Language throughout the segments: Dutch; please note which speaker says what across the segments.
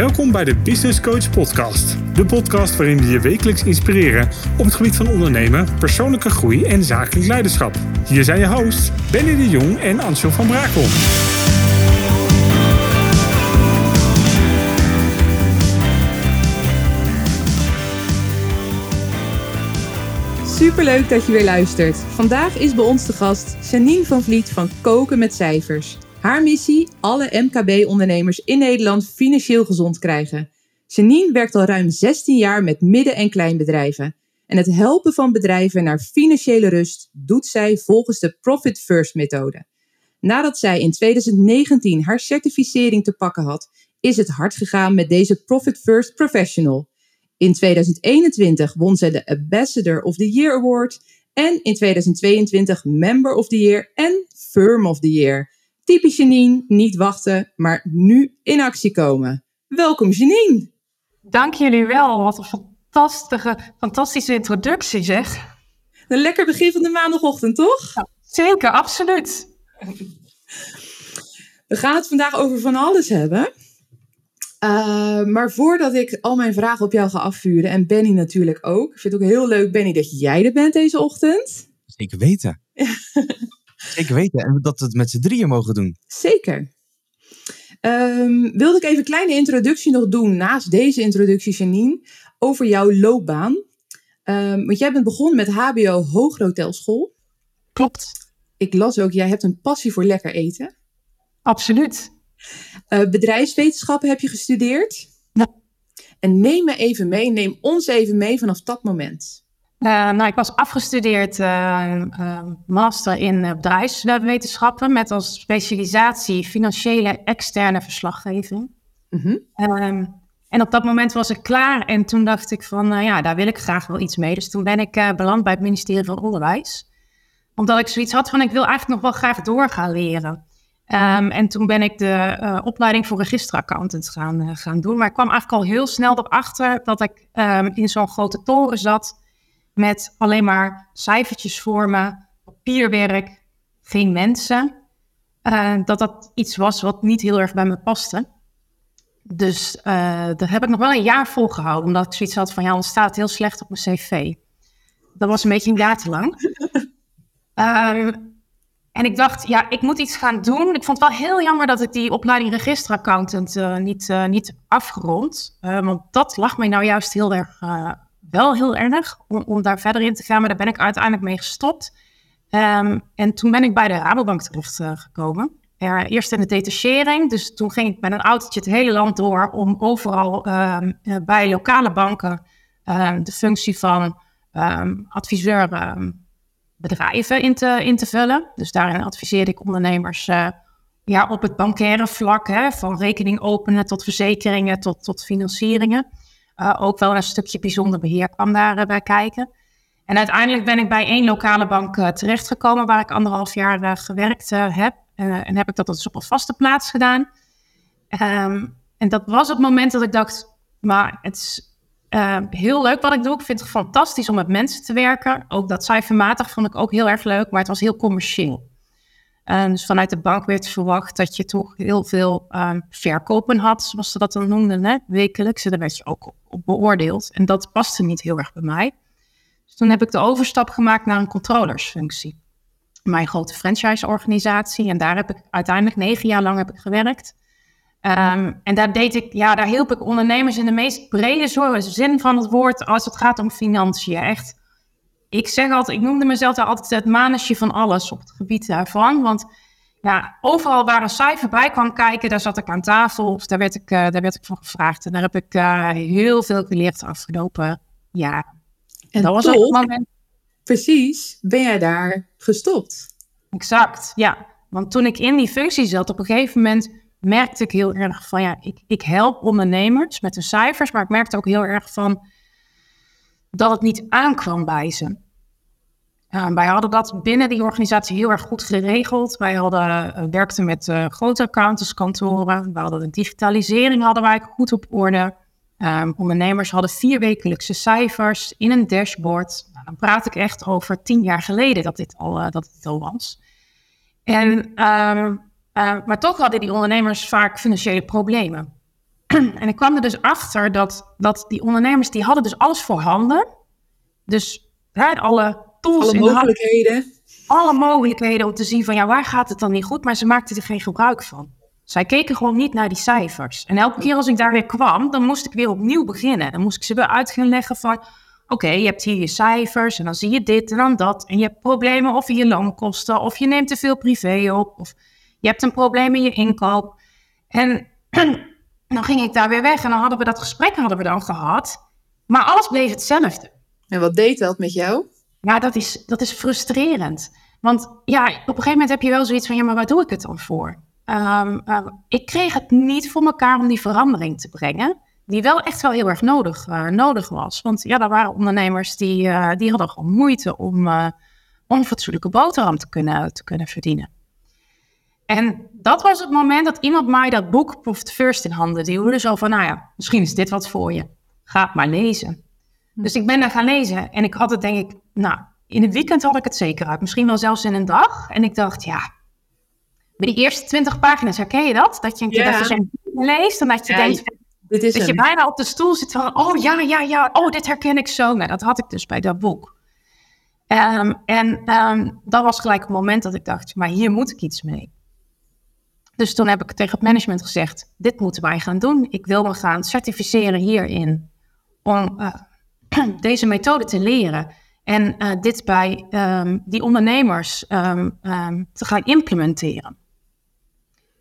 Speaker 1: Welkom bij de Business Coach Podcast. De podcast waarin we je wekelijks inspireren op het gebied van ondernemen, persoonlijke groei en zakelijk leiderschap. Hier zijn je hosts Benny de Jong en Ansel van Brakel.
Speaker 2: Superleuk dat je weer luistert. Vandaag is bij ons de gast Janine van Vliet van Koken met Cijfers. Haar missie: alle MKB-ondernemers in Nederland financieel gezond krijgen. Janine werkt al ruim 16 jaar met midden- en kleinbedrijven. En het helpen van bedrijven naar financiële rust doet zij volgens de Profit First methode. Nadat zij in 2019 haar certificering te pakken had, is het hard gegaan met deze Profit First Professional. In 2021 won zij de Ambassador of the Year Award en in 2022 Member of the Year en Firm of the Year. Typisch Janine, niet wachten, maar nu in actie komen. Welkom Janine.
Speaker 3: Dank jullie wel. Wat een fantastische, fantastische introductie zeg.
Speaker 2: Een lekker begin van de maandagochtend, toch?
Speaker 3: Ja, zeker, absoluut.
Speaker 2: We gaan het vandaag over van alles hebben. Uh, maar voordat ik al mijn vragen op jou ga afvuren, en Benny natuurlijk ook. Ik vind het ook heel leuk, Benny, dat jij er bent deze ochtend.
Speaker 4: Zeker weten. Zeker weten. En dat we het met z'n drieën mogen doen.
Speaker 2: Zeker. Um, wilde ik even een kleine introductie nog doen, naast deze introductie, Janine, over jouw loopbaan. Um, want jij bent begonnen met HBO Hooghotelschool.
Speaker 3: Klopt.
Speaker 2: Ik las ook, jij hebt een passie voor lekker eten.
Speaker 3: Absoluut.
Speaker 2: Uh, bedrijfswetenschappen heb je gestudeerd.
Speaker 3: Ja.
Speaker 2: En neem me even mee, neem ons even mee vanaf dat moment.
Speaker 3: Uh, nou, ik was afgestudeerd uh, master in bedrijfswetenschappen met als specialisatie financiële externe verslaggeving.
Speaker 2: -hmm.
Speaker 3: um, en op dat moment was ik klaar en toen dacht ik van, ja, daar wil ik graag wel iets mee. Dus toen ben ik beland bij het ministerie van Onderwijs. Omdat ik zoiets had van, ik wil eigenlijk nog wel graag door gaan leren. Um, en toen ben ik de uh, opleiding voor registeraccountant gaan, uh, gaan doen. Maar ik kwam eigenlijk al heel snel erachter dat ik um, in zo'n grote toren zat met alleen maar cijfertjes voor me, papierwerk, geen mensen. Uh, dat dat iets was wat niet heel erg bij me paste. Dus daar heb ik nog wel een jaar volgehouden, omdat ik zoiets had van ja, dan staat heel slecht op mijn cv. Dat was een beetje een jaar te lang. um, en ik dacht, ja, ik moet iets gaan doen. Ik vond het wel heel jammer dat ik die opleiding registeraccountant uh, niet, uh, niet afgerond. Uh, want dat lag mij nou juist heel erg, wel heel erg, om, daar verder in te gaan. Maar daar ben ik uiteindelijk mee gestopt. Um, en toen ben ik bij de Rabobank terecht gekomen. eerst in de detachering. Dus toen ging ik met een autootje het hele land door om overal um, bij lokale banken um, de functie van adviseur bedrijven in te, vullen. Dus daarin adviseerde ik ondernemers uh, ja, op het bankaire vlak, hè, van rekening openen tot verzekeringen tot, tot financieringen. Uh, ook wel een stukje bijzonder beheer kwam daarbij uh, kijken. En uiteindelijk ben ik bij één lokale bank uh, terechtgekomen waar ik anderhalf jaar gewerkt heb. en heb ik dat dus op een vaste plaats gedaan. Um, en dat was het moment dat ik dacht, maar het is uh, heel leuk wat ik doe. Ik vind het fantastisch om met mensen te werken. Ook dat cijfermatig vond ik ook heel erg leuk, maar het was heel commercieel. Uh, dus vanuit de bank werd verwacht dat je toch heel veel uh, verkopen had, zoals ze dat dan noemden, hè? wekelijks. En daar werd je ook op, beoordeeld. En dat paste niet heel erg bij mij. Dus toen heb ik de overstap gemaakt naar een controllersfunctie. Mijn grote franchise-organisatie. En daar heb ik uiteindelijk negen jaar lang heb ik gewerkt. Um, en daar deed ik, ja, daar hielp ik ondernemers in de meest brede zin van het woord als het gaat om financiën. Echt, ik zeg altijd, ik noemde mezelf daar altijd het manusje van alles op het gebied daarvan. Want ja, overal waar een cijfer bij kwam kijken, daar zat ik aan tafel. Of daar werd ik, uh, daar werd ik voor gevraagd. En daar heb ik uh, heel veel geleerd afgelopen jaar.
Speaker 2: En dat was toch, het moment. Precies, ben jij daar gestopt?
Speaker 3: Exact, ja. Want toen ik in die functie zat, op een gegeven moment merkte ik heel erg van, ja, ik, ik help ondernemers met de cijfers, maar ik merkte ook heel erg van dat het niet aankwam bij ze. Wij hadden dat binnen die organisatie heel erg goed geregeld. Wij hadden, uh, werkten met uh, grote accountantskantoren. We hadden de digitalisering hadden wij goed op orde. Um, ondernemers hadden vier wekelijkse cijfers in een dashboard. Nou, dan praat ik echt over tien jaar geleden dat dit al, uh, dat dit al was. En uh, maar toch hadden die ondernemers vaak financiële problemen. En ik kwam er dus achter dat, dat die ondernemers, die hadden dus alles voorhanden. Dus hè, alle tools
Speaker 2: Alle
Speaker 3: in de hand,
Speaker 2: mogelijkheden.
Speaker 3: alle mogelijkheden om te zien van ja, waar gaat het dan niet goed? Maar ze maakten er geen gebruik van. Zij keken gewoon niet naar die cijfers. En elke keer als ik daar weer kwam, dan moest ik weer opnieuw beginnen. Dan moest ik ze weer uit gaan leggen van... Oké, je hebt hier je cijfers en dan zie je dit en dan dat. En je hebt problemen of in je loonkosten, of je neemt te veel privé op. Of je hebt een probleem in je inkoop. En dan ging ik daar weer weg en dan hadden we dat gesprek hadden we dan gehad. Maar alles bleef hetzelfde.
Speaker 2: En wat deed dat met jou?
Speaker 3: Ja, dat is, dat is frustrerend. Want ja, op een gegeven moment heb je wel zoiets van, ja, maar waar doe ik het dan voor? Ehm, ehm, ik kreeg het niet voor elkaar om die verandering te brengen, die wel echt wel heel erg nodig, eh, nodig was. Want ja, er waren ondernemers die, eh, die hadden gewoon moeite om, eh om fatsoenlijke boterham te kunnen, te kunnen verdienen. En dat was het moment dat iemand mij dat boek Profit First in handen duwde. Zo van, nou ja, misschien is dit wat voor je. Ga het maar lezen. Dus ik ben daar gaan lezen en ik had het denk ik, nou, in een weekend had ik het zeker uit. Misschien wel zelfs in een dag. En ik dacht, ja, bij die eerste twintig pagina's herken je dat? Dat je een keer
Speaker 2: Ja.
Speaker 3: even zo'n boek leest en dat je
Speaker 2: Ja,
Speaker 3: denkt,
Speaker 2: Dit is
Speaker 3: dat je bijna op de stoel zit van, oh ja, ja, ja, oh, dit herken ik zo. Nou, dat had ik dus bij dat boek. Ehm, en ehm, dat was gelijk het moment dat ik dacht, maar hier moet ik iets mee. Dus toen heb ik tegen het management gezegd, dit moeten wij gaan doen. Ik wil me gaan certificeren hierin om eh, deze methode te leren. En eh, dit bij ehm, die ondernemers ehm, ehm, te gaan implementeren.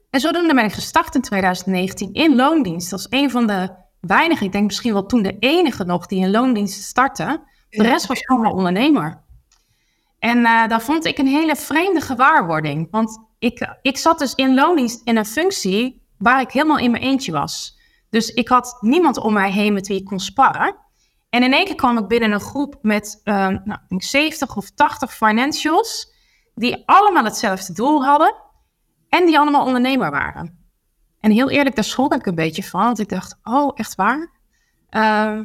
Speaker 3: En zodoende ben ik gestart in 2019 in loondienst. Is een van de weinigen, ik denk misschien wel toen de enige nog die in loondienst startte. De rest was gewoon wel ondernemer. En uh, daar vond ik een hele vreemde gewaarwording. Want ik, ik zat dus in loondienst in een functie waar ik helemaal in mijn eentje was. Dus ik had niemand om mij heen met wie ik kon sparren. En in één keer kwam ik binnen een groep met uh, nou, ik denk 70 of 80 financials, die allemaal hetzelfde doel hadden en die allemaal ondernemer waren. En heel eerlijk, daar schrok ik een beetje van, want ik dacht, oh, echt waar? Uh,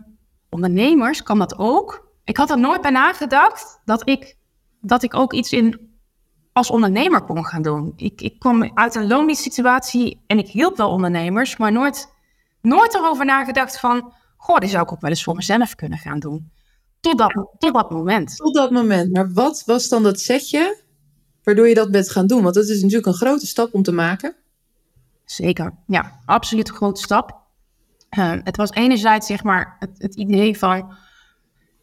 Speaker 3: ondernemers, kan dat ook? Ik had er nooit bij nagedacht dat ik, dat ik ook iets in, als ondernemer kon gaan doen. Ik, ik kwam uit een loondienstsituatie en ik hielp wel ondernemers, maar nooit, nooit erover nagedacht van, goh, dit zou ik ook wel eens voor mezelf kunnen gaan doen. Tot dat, tot dat moment.
Speaker 2: Tot dat moment. Maar wat was dan dat setje waardoor je dat bent gaan doen? Want dat is natuurlijk een grote stap om te maken.
Speaker 3: Zeker, ja, absoluut een grote stap. Uh, het was enerzijds zeg maar het, het, idee van,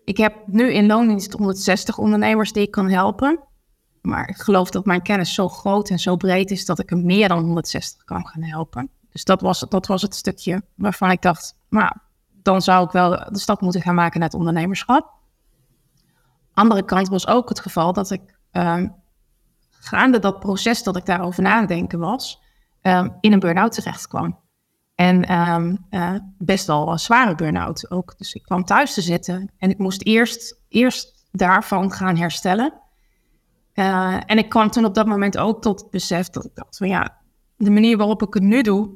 Speaker 3: ik heb nu in loondienst 160 ondernemers die ik kan helpen. Maar ik geloof dat mijn kennis zo groot en zo breed is dat ik er meer dan 160 kan gaan helpen. Dus dat was, dat was het stukje waarvan ik dacht, nou, dan zou ik wel de stap moeten gaan maken naar het ondernemerschap. Andere kant was ook het geval dat ik uh, gaande dat proces dat ik daarover nadenken was, uh, in een burn-out terecht kwam. En um, uh, best wel een zware burn-out ook. Dus ik kwam thuis te zitten en ik moest eerst, eerst daarvan gaan herstellen. Uh, en ik kwam toen op dat moment ook tot het besef dat ik dacht van ja, de manier waarop ik het nu doe,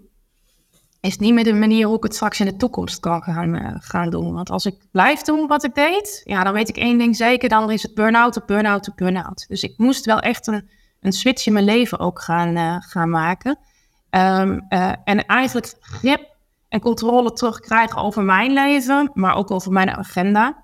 Speaker 3: is niet meer de manier hoe ik het straks in de toekomst kan gaan, uh, gaan doen. Want als ik blijf doen wat ik deed, ja, dan weet ik één ding zeker, dan is het burn-out op burn-out op burn-out. Dus ik moest wel echt een, een switch in mijn leven ook gaan, uh, gaan maken. Uh, en eigenlijk grip en controle terugkrijgen over mijn leven, maar ook over mijn agenda.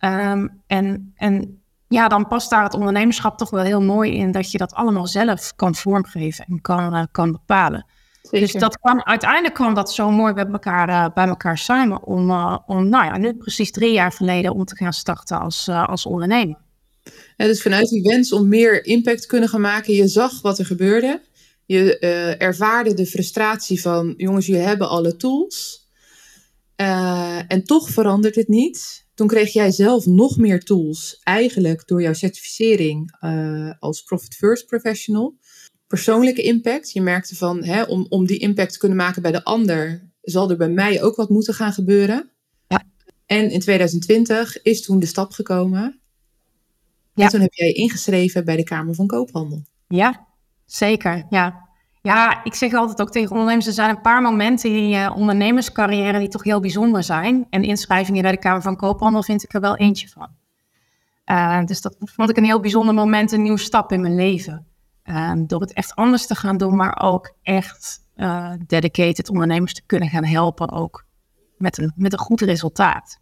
Speaker 3: Um, en, en ja, dan past daar het ondernemerschap toch wel heel mooi in dat je dat allemaal zelf kan vormgeven en kan, uh, kan bepalen. Zeker. Dus dat kwam, uiteindelijk kwam dat zo mooi bij elkaar, uh, bij elkaar samen om, uh, om, nou ja, nu precies drie jaar geleden om te gaan starten als, als ondernemer.
Speaker 2: Ja, dus vanuit die wens om meer impact te kunnen gaan maken, je zag wat er gebeurde. Je ervaarde de frustratie van, jongens, jullie hebben alle tools. Uh, en toch verandert het niet. Toen kreeg jij zelf nog meer tools, eigenlijk door jouw certificering uh, als Profit First Professional. Persoonlijke impact. Je merkte van, hè, om, om die impact te kunnen maken bij de ander, zal er bij mij ook wat moeten gaan gebeuren.
Speaker 3: Ja.
Speaker 2: En in 2020 is toen de stap gekomen. Ja. En toen heb jij ingeschreven bij de Kamer van Koophandel.
Speaker 3: Ja, Zeker, ja. Ja, ik zeg altijd ook tegen ondernemers, er zijn een paar momenten in je ondernemerscarrière die toch heel bijzonder zijn. En inschrijvingen bij de Kamer van Koophandel vind ik er wel eentje van. Uh, dus dat vond ik een heel bijzonder moment, een nieuwe stap in mijn leven. Uh, door het echt anders te gaan doen, maar ook echt uh, dedicated ondernemers te kunnen gaan helpen ook met een, met een goed resultaat.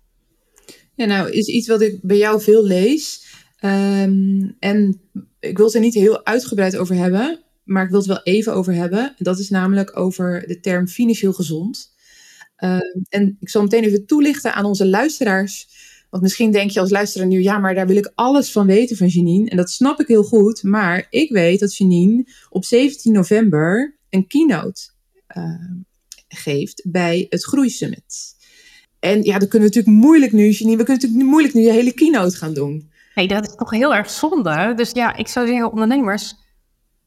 Speaker 2: Ja, nou is iets wat ik bij jou veel lees. Ehm, en ik wil het er niet heel uitgebreid over hebben, maar ik wil het wel even over hebben. Dat is namelijk over de term financieel gezond. Ehm, en ik zal meteen even toelichten aan onze luisteraars. Want misschien denk je als luisteraar nu, ja, maar daar wil ik alles van weten van Janine. En dat snap ik heel goed. Maar ik weet dat Janine op 17 november een keynote uh, geeft bij het Groeisummit. En ja, dat kunnen we natuurlijk moeilijk nu, Janine, we kunnen natuurlijk moeilijk nu je hele keynote gaan doen.
Speaker 3: Nee, dat is toch heel erg zonde. Dus ja, ik zou zeggen, ondernemers,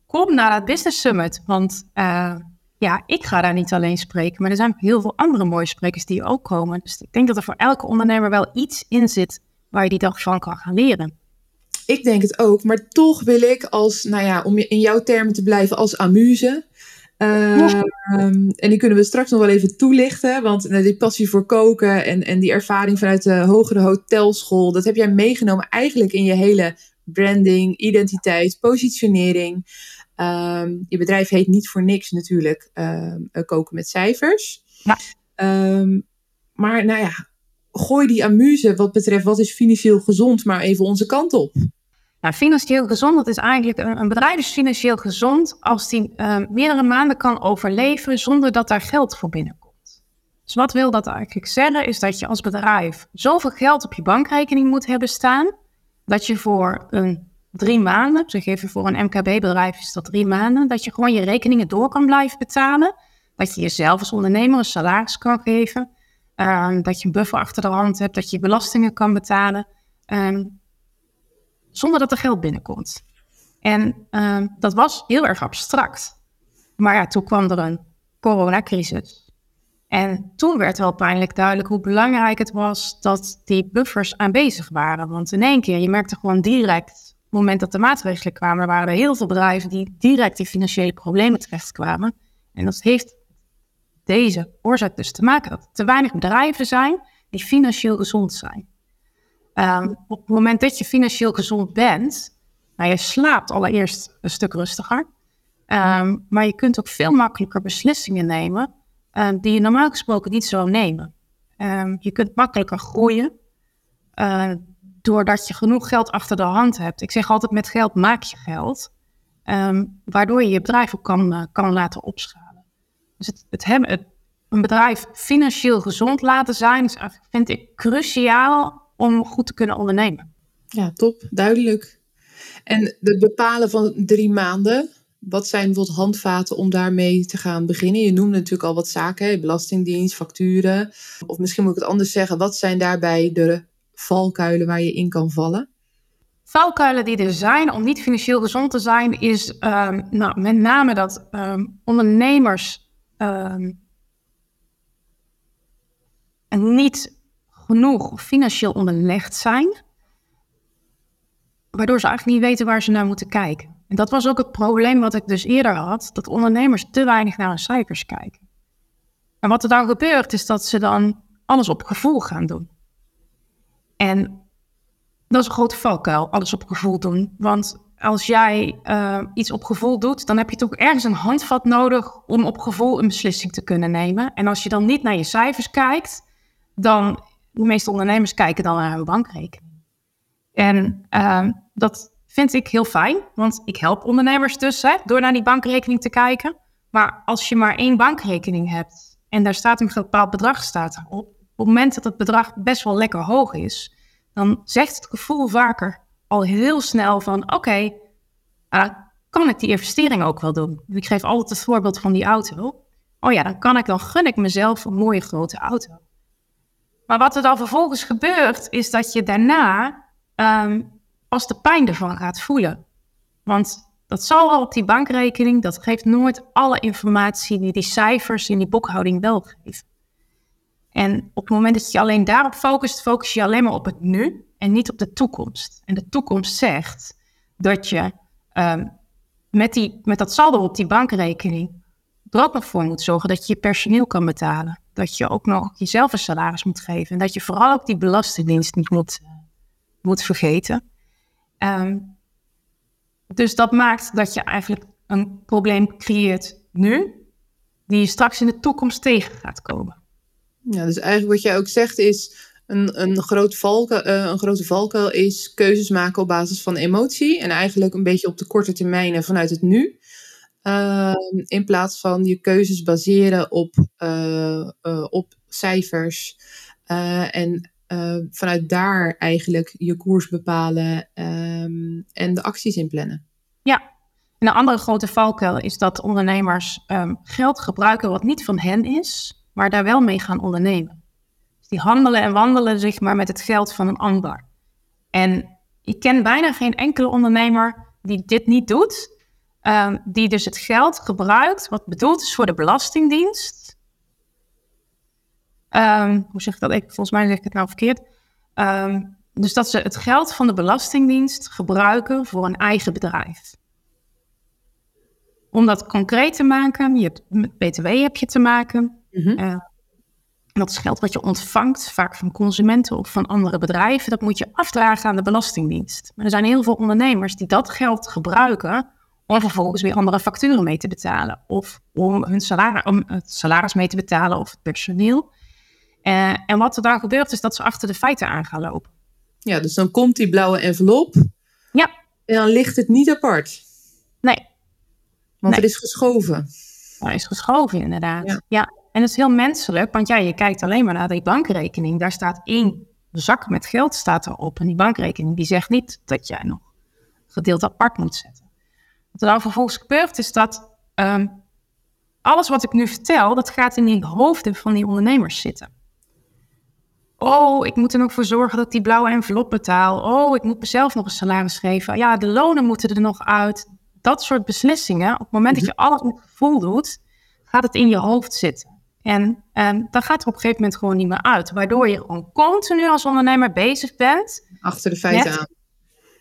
Speaker 3: kom naar het Business Summit. Want uh, ja, ik ga daar niet alleen spreken, maar er zijn heel veel andere mooie sprekers die ook komen. Dus ik denk dat er voor elke ondernemer wel iets in zit waar je die dag van kan gaan leren.
Speaker 2: Ik denk het ook, maar toch wil ik als, nou ja, om in jouw termen te blijven, als amuse. Uh, en die kunnen we straks nog wel even toelichten. Want uh, die passie voor koken en, en die ervaring vanuit de hogere hotelschool, dat heb jij meegenomen eigenlijk in je hele branding, identiteit, positionering. Um, je bedrijf heet niet voor niks natuurlijk um, koken met cijfers. Ja. Um, maar nou ja, gooi die amuse wat betreft wat is financieel gezond maar even onze kant op.
Speaker 3: Nou, financieel gezond, dat is eigenlijk een, een bedrijf is financieel gezond als die meerdere maanden kan overleven zonder dat daar geld voor binnenkomt. Dus wat wil dat eigenlijk zeggen? Is dat je als bedrijf zoveel geld op je bankrekening moet hebben staan, dat je voor een drie maanden, zeg even voor een MKB-bedrijf is dat drie maanden, dat je gewoon je rekeningen door kan blijven betalen. Dat je jezelf als ondernemer een salaris kan geven. Um, dat je een buffer achter de hand hebt, dat je belastingen kan betalen. Um, zonder dat er geld binnenkomt. En um, dat was heel erg abstract. Maar ja, toen kwam er een coronacrisis. En toen werd wel pijnlijk duidelijk hoe belangrijk het was dat die buffers aanwezig waren. Want in één keer, je merkte gewoon direct het moment dat de maatregelen kwamen, waren er heel veel bedrijven die direct in financiële problemen terechtkwamen. En dat heeft deze oorzaak dus te maken dat er te weinig bedrijven zijn die financieel gezond zijn. Um, op het moment dat je financieel gezond bent, nou, je slaapt allereerst een stuk rustiger. Um, maar je kunt ook veel makkelijker beslissingen nemen um, die je normaal gesproken niet zou nemen. je kunt makkelijker groeien. Uh, doordat je genoeg geld achter de hand hebt. Ik zeg altijd, met geld maak je geld. Um, waardoor je je bedrijf ook kan, uh, kan laten opschalen. Dus het, het hebben, een bedrijf financieel gezond laten zijn, vind ik cruciaal om goed te kunnen ondernemen.
Speaker 2: Ja, top, duidelijk. En het bepalen van drie maanden, wat zijn bijvoorbeeld handvaten om daarmee te gaan beginnen? Je noemde natuurlijk al wat zaken, belastingdienst, facturen. Of misschien moet ik het anders zeggen, wat zijn daarbij de valkuilen waar je in kan vallen?
Speaker 3: Valkuilen die er zijn om niet financieel gezond te zijn, is um, nou, met name dat um, ondernemers um, niet genoeg financieel onderlegd zijn, waardoor ze eigenlijk niet weten waar ze naar moeten kijken. En dat was ook het probleem wat ik dus eerder had, dat ondernemers te weinig naar hun cijfers kijken. En wat er dan gebeurt, is dat ze dan alles op gevoel gaan doen. En dat is een grote valkuil, alles op gevoel doen. Want als jij uh, iets op gevoel doet, dan heb je toch ergens een handvat nodig om op gevoel een beslissing te kunnen nemen. En als je dan niet naar je cijfers kijkt, dan, de meeste ondernemers kijken dan naar hun bankrekening. En uh, dat vind ik heel fijn, want ik help ondernemers dus door naar die bankrekening te kijken. Maar als je maar één bankrekening hebt en daar staat een bepaald bedrag staat op, op het moment dat het bedrag best wel lekker hoog is, dan zegt het gevoel vaker al heel snel van oké, okay, uh, kan ik die investering ook wel doen? Ik geef altijd het voorbeeld van die auto. Oh ja, dan kan ik, dan gun ik mezelf een mooie grote auto. Maar wat er dan vervolgens gebeurt, is dat je daarna um, pas de pijn ervan gaat voelen. Want dat zal al op die bankrekening, dat geeft nooit alle informatie die die cijfers in die boekhouding wel geven. En op het moment dat je alleen daarop focust, focus je alleen maar op het nu en niet op de toekomst. En de toekomst zegt dat je um, met, die, met dat saldo op die bankrekening er ook nog voor moet zorgen dat je je personeel kan betalen. Dat je ook nog jezelf een salaris moet geven. En dat je vooral ook die belastingdienst niet moet, moet vergeten. Um, dus dat maakt dat je eigenlijk een probleem creëert nu, die je straks in de toekomst tegen gaat komen.
Speaker 2: Ja, dus eigenlijk wat jij ook zegt is, een, een, groot uh, een grote valkuil is keuzes maken op basis van emotie. En eigenlijk een beetje op de korte termijn vanuit het nu. Uh, in plaats van je keuzes baseren op, uh, op cijfers. en vanuit daar eigenlijk je koers bepalen um, en de acties inplannen.
Speaker 3: Ja, en een andere grote valkuil is dat ondernemers um, geld gebruiken wat niet van hen is, maar daar wel mee gaan ondernemen. Dus die handelen en wandelen zich maar met het geld van een ander. En ik ken bijna geen enkele ondernemer die dit niet doet, um, die dus het geld gebruikt wat bedoeld is voor de Belastingdienst. Um, hoe zeg ik dat? Ik, volgens mij zeg ik het nou verkeerd. Um, dus dat ze het geld van de Belastingdienst gebruiken voor een eigen bedrijf. Om dat concreet te maken, je hebt, met BTW heb je te maken. Mm -hmm. dat is geld wat je ontvangt, vaak van consumenten of van andere bedrijven. Dat moet je afdragen aan de Belastingdienst. Maar er zijn heel veel ondernemers die dat geld gebruiken om vervolgens weer andere facturen mee te betalen. Of om, hun salaris, om het salaris mee te betalen of het personeel. Uh, en wat er dan gebeurt is dat ze achter de feiten aan gaan lopen.
Speaker 2: Ja, dus dan komt die blauwe envelop.
Speaker 3: Ja.
Speaker 2: En dan ligt het niet apart.
Speaker 3: Nee.
Speaker 2: Want nee. er is geschoven.
Speaker 3: Er is geschoven, inderdaad. Ja. ja. En dat is heel menselijk, want ja, je kijkt alleen maar naar die bankrekening. Daar staat één zak met geld staat erop. En die bankrekening die zegt niet dat jij nog gedeeld apart moet zetten. Wat er dan vervolgens gebeurt is dat um, alles wat ik nu vertel, dat gaat in die hoofden van die ondernemers zitten. Oh, ik moet er nog voor zorgen dat ik die blauwe envelop betaal. Oh, ik moet mezelf nog een salaris geven. Ja, de lonen moeten er nog uit. Dat soort beslissingen, op het moment dat je mhm. alles met gevoel doet, gaat het in je hoofd zitten. En um, dan gaat er op een gegeven moment gewoon niet meer uit. Waardoor je gewoon continu als ondernemer bezig bent.
Speaker 2: Achter de feiten aan.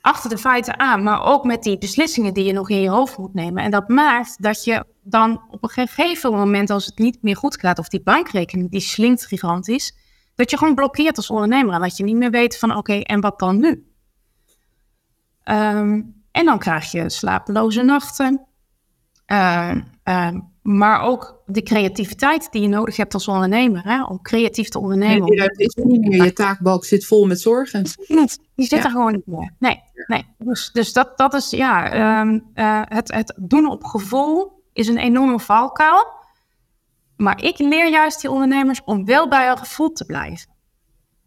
Speaker 3: Achter de feiten aan, maar ook met die beslissingen die je nog in je hoofd moet nemen. En dat maakt dat je dan op een gegeven moment, als het niet meer goed gaat, of die bankrekening die slinkt gigantisch, dat je gewoon blokkeert als ondernemer en dat je niet meer weet van oké, en wat dan nu? Um, en dan krijg je slapeloze nachten. Uh, uh, maar ook de creativiteit die je nodig hebt als ondernemer, hè, om creatief te ondernemen.
Speaker 2: Nee, is niet meer. Je taakbalk zit vol met zorgen.
Speaker 3: Die zit er gewoon niet meer. Nee, nee. Dus, dus dat, dat is ja, um, uh, het, het doen op gevoel is een enorme valkuil. Maar ik leer juist die ondernemers om wel bij hun gevoel te blijven.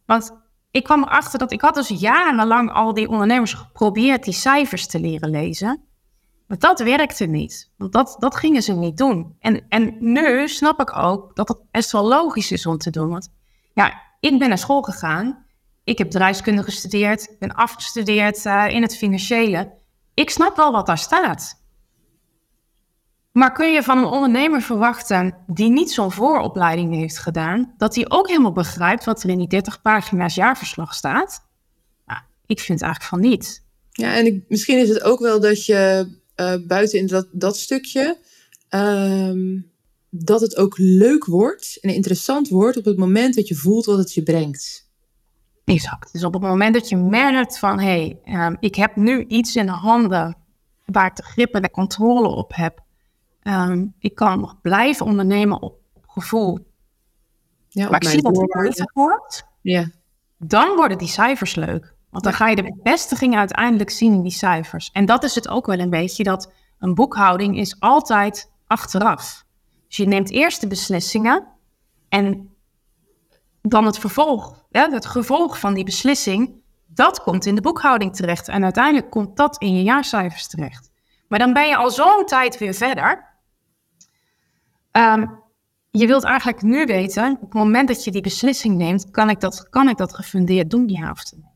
Speaker 3: Want ik kwam erachter dat ik had dus jarenlang al die ondernemers geprobeerd die cijfers te leren lezen. Maar dat werkte niet. Want dat, dat gingen ze niet doen. En, en nu snap ik ook dat het best wel logisch is om te doen. Want ja, ik ben naar school gegaan. Ik heb bedrijfskunde gestudeerd. Ik ben afgestudeerd uh, in het financiële. Ik snap wel wat daar staat. Maar kun je van een ondernemer verwachten die niet zo'n vooropleiding heeft gedaan, dat hij ook helemaal begrijpt wat er in die 30 pagina's jaarverslag staat? Nou, ik vind eigenlijk van niet.
Speaker 2: Ja, en ik, misschien is het ook wel dat je uh, buiten in dat, dat stukje, um, dat het ook leuk wordt en interessant wordt op het moment dat je voelt wat het je brengt.
Speaker 3: Exact. Dus op het moment dat je merkt van, hé, hey, um, ik heb nu iets in de handen waar ik de grip en de controle op heb Um, ik kan nog blijven ondernemen op, op gevoel. Ja, maar ik zie dat het beter wordt. Ja. Dan worden die cijfers leuk. Want dan ga je de bevestiging uiteindelijk zien in die cijfers. En dat is het ook wel een beetje, dat een boekhouding is altijd achteraf. Dus je neemt eerst de beslissingen en dan het vervolg. Het gevolg van die beslissing, dat komt in de boekhouding terecht. En uiteindelijk komt dat in je jaarcijfers terecht. Maar dan ben je al zo'n tijd weer verder. Um, je wilt eigenlijk nu weten, op het moment dat je die beslissing neemt, kan ik dat, kan ik dat gefundeerd doen, ja of nee?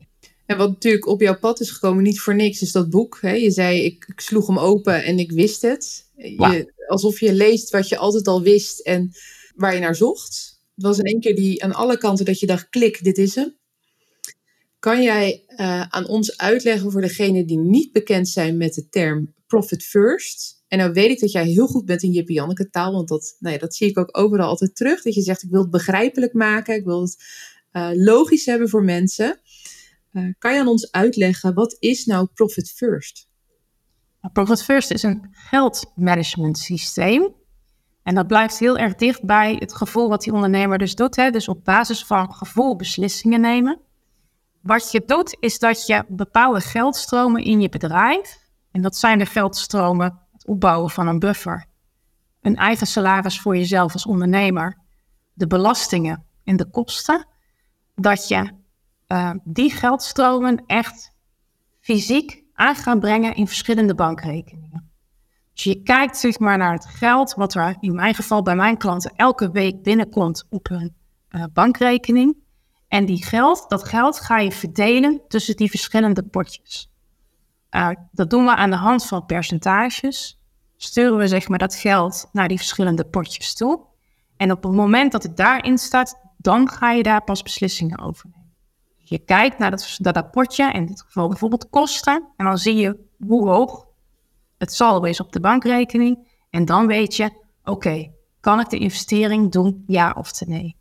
Speaker 2: En wat natuurlijk op jouw pad is gekomen, niet voor niks, is dat boek. Hè? Je zei, ik, ik, sloeg hem open en ik wist het. Je, alsof je leest wat je altijd al wist en waar je naar zocht. Het was in één keer die aan alle kanten dat je dacht, klik, dit is hem. Kan jij uh, aan ons uitleggen voor degenen die niet bekend zijn met de term profit first? En nou weet ik dat jij heel goed bent in Jippie Janneke taal, want dat, nou ja, dat zie ik ook overal altijd terug. Dat je zegt, ik wil het begrijpelijk maken, ik wil het uh, logisch hebben voor mensen. Uh, kan je aan ons uitleggen, wat is nou Profit First?
Speaker 3: Nou, Profit First is een geldmanagement systeem En dat blijft heel erg dicht bij het gevoel wat die ondernemer dus doet. Hè? Dus op basis van gevoel beslissingen nemen. Wat je doet, is dat je bepaalde geldstromen in je bedrijf, en dat zijn de geldstromen, opbouwen van een buffer, een eigen salaris voor jezelf als ondernemer, de belastingen en de kosten, dat je uh, die geldstromen echt fysiek aan gaat brengen in verschillende bankrekeningen. Dus je kijkt zeg maar naar het geld wat er in mijn geval bij mijn klanten elke week binnenkomt op hun uh, bankrekening. En die geld, dat geld ga je verdelen tussen die verschillende potjes. Uh, dat doen we aan de hand van percentages. Sturen we zeg maar dat geld naar die verschillende potjes toe. En op het moment dat het daarin staat, dan ga je daar pas beslissingen over nemen. Je kijkt naar dat, dat potje, in dit geval bijvoorbeeld kosten. En dan zie je hoe hoog het saldo is op de bankrekening. En dan weet je, oké, kan ik de investering doen, ja of nee?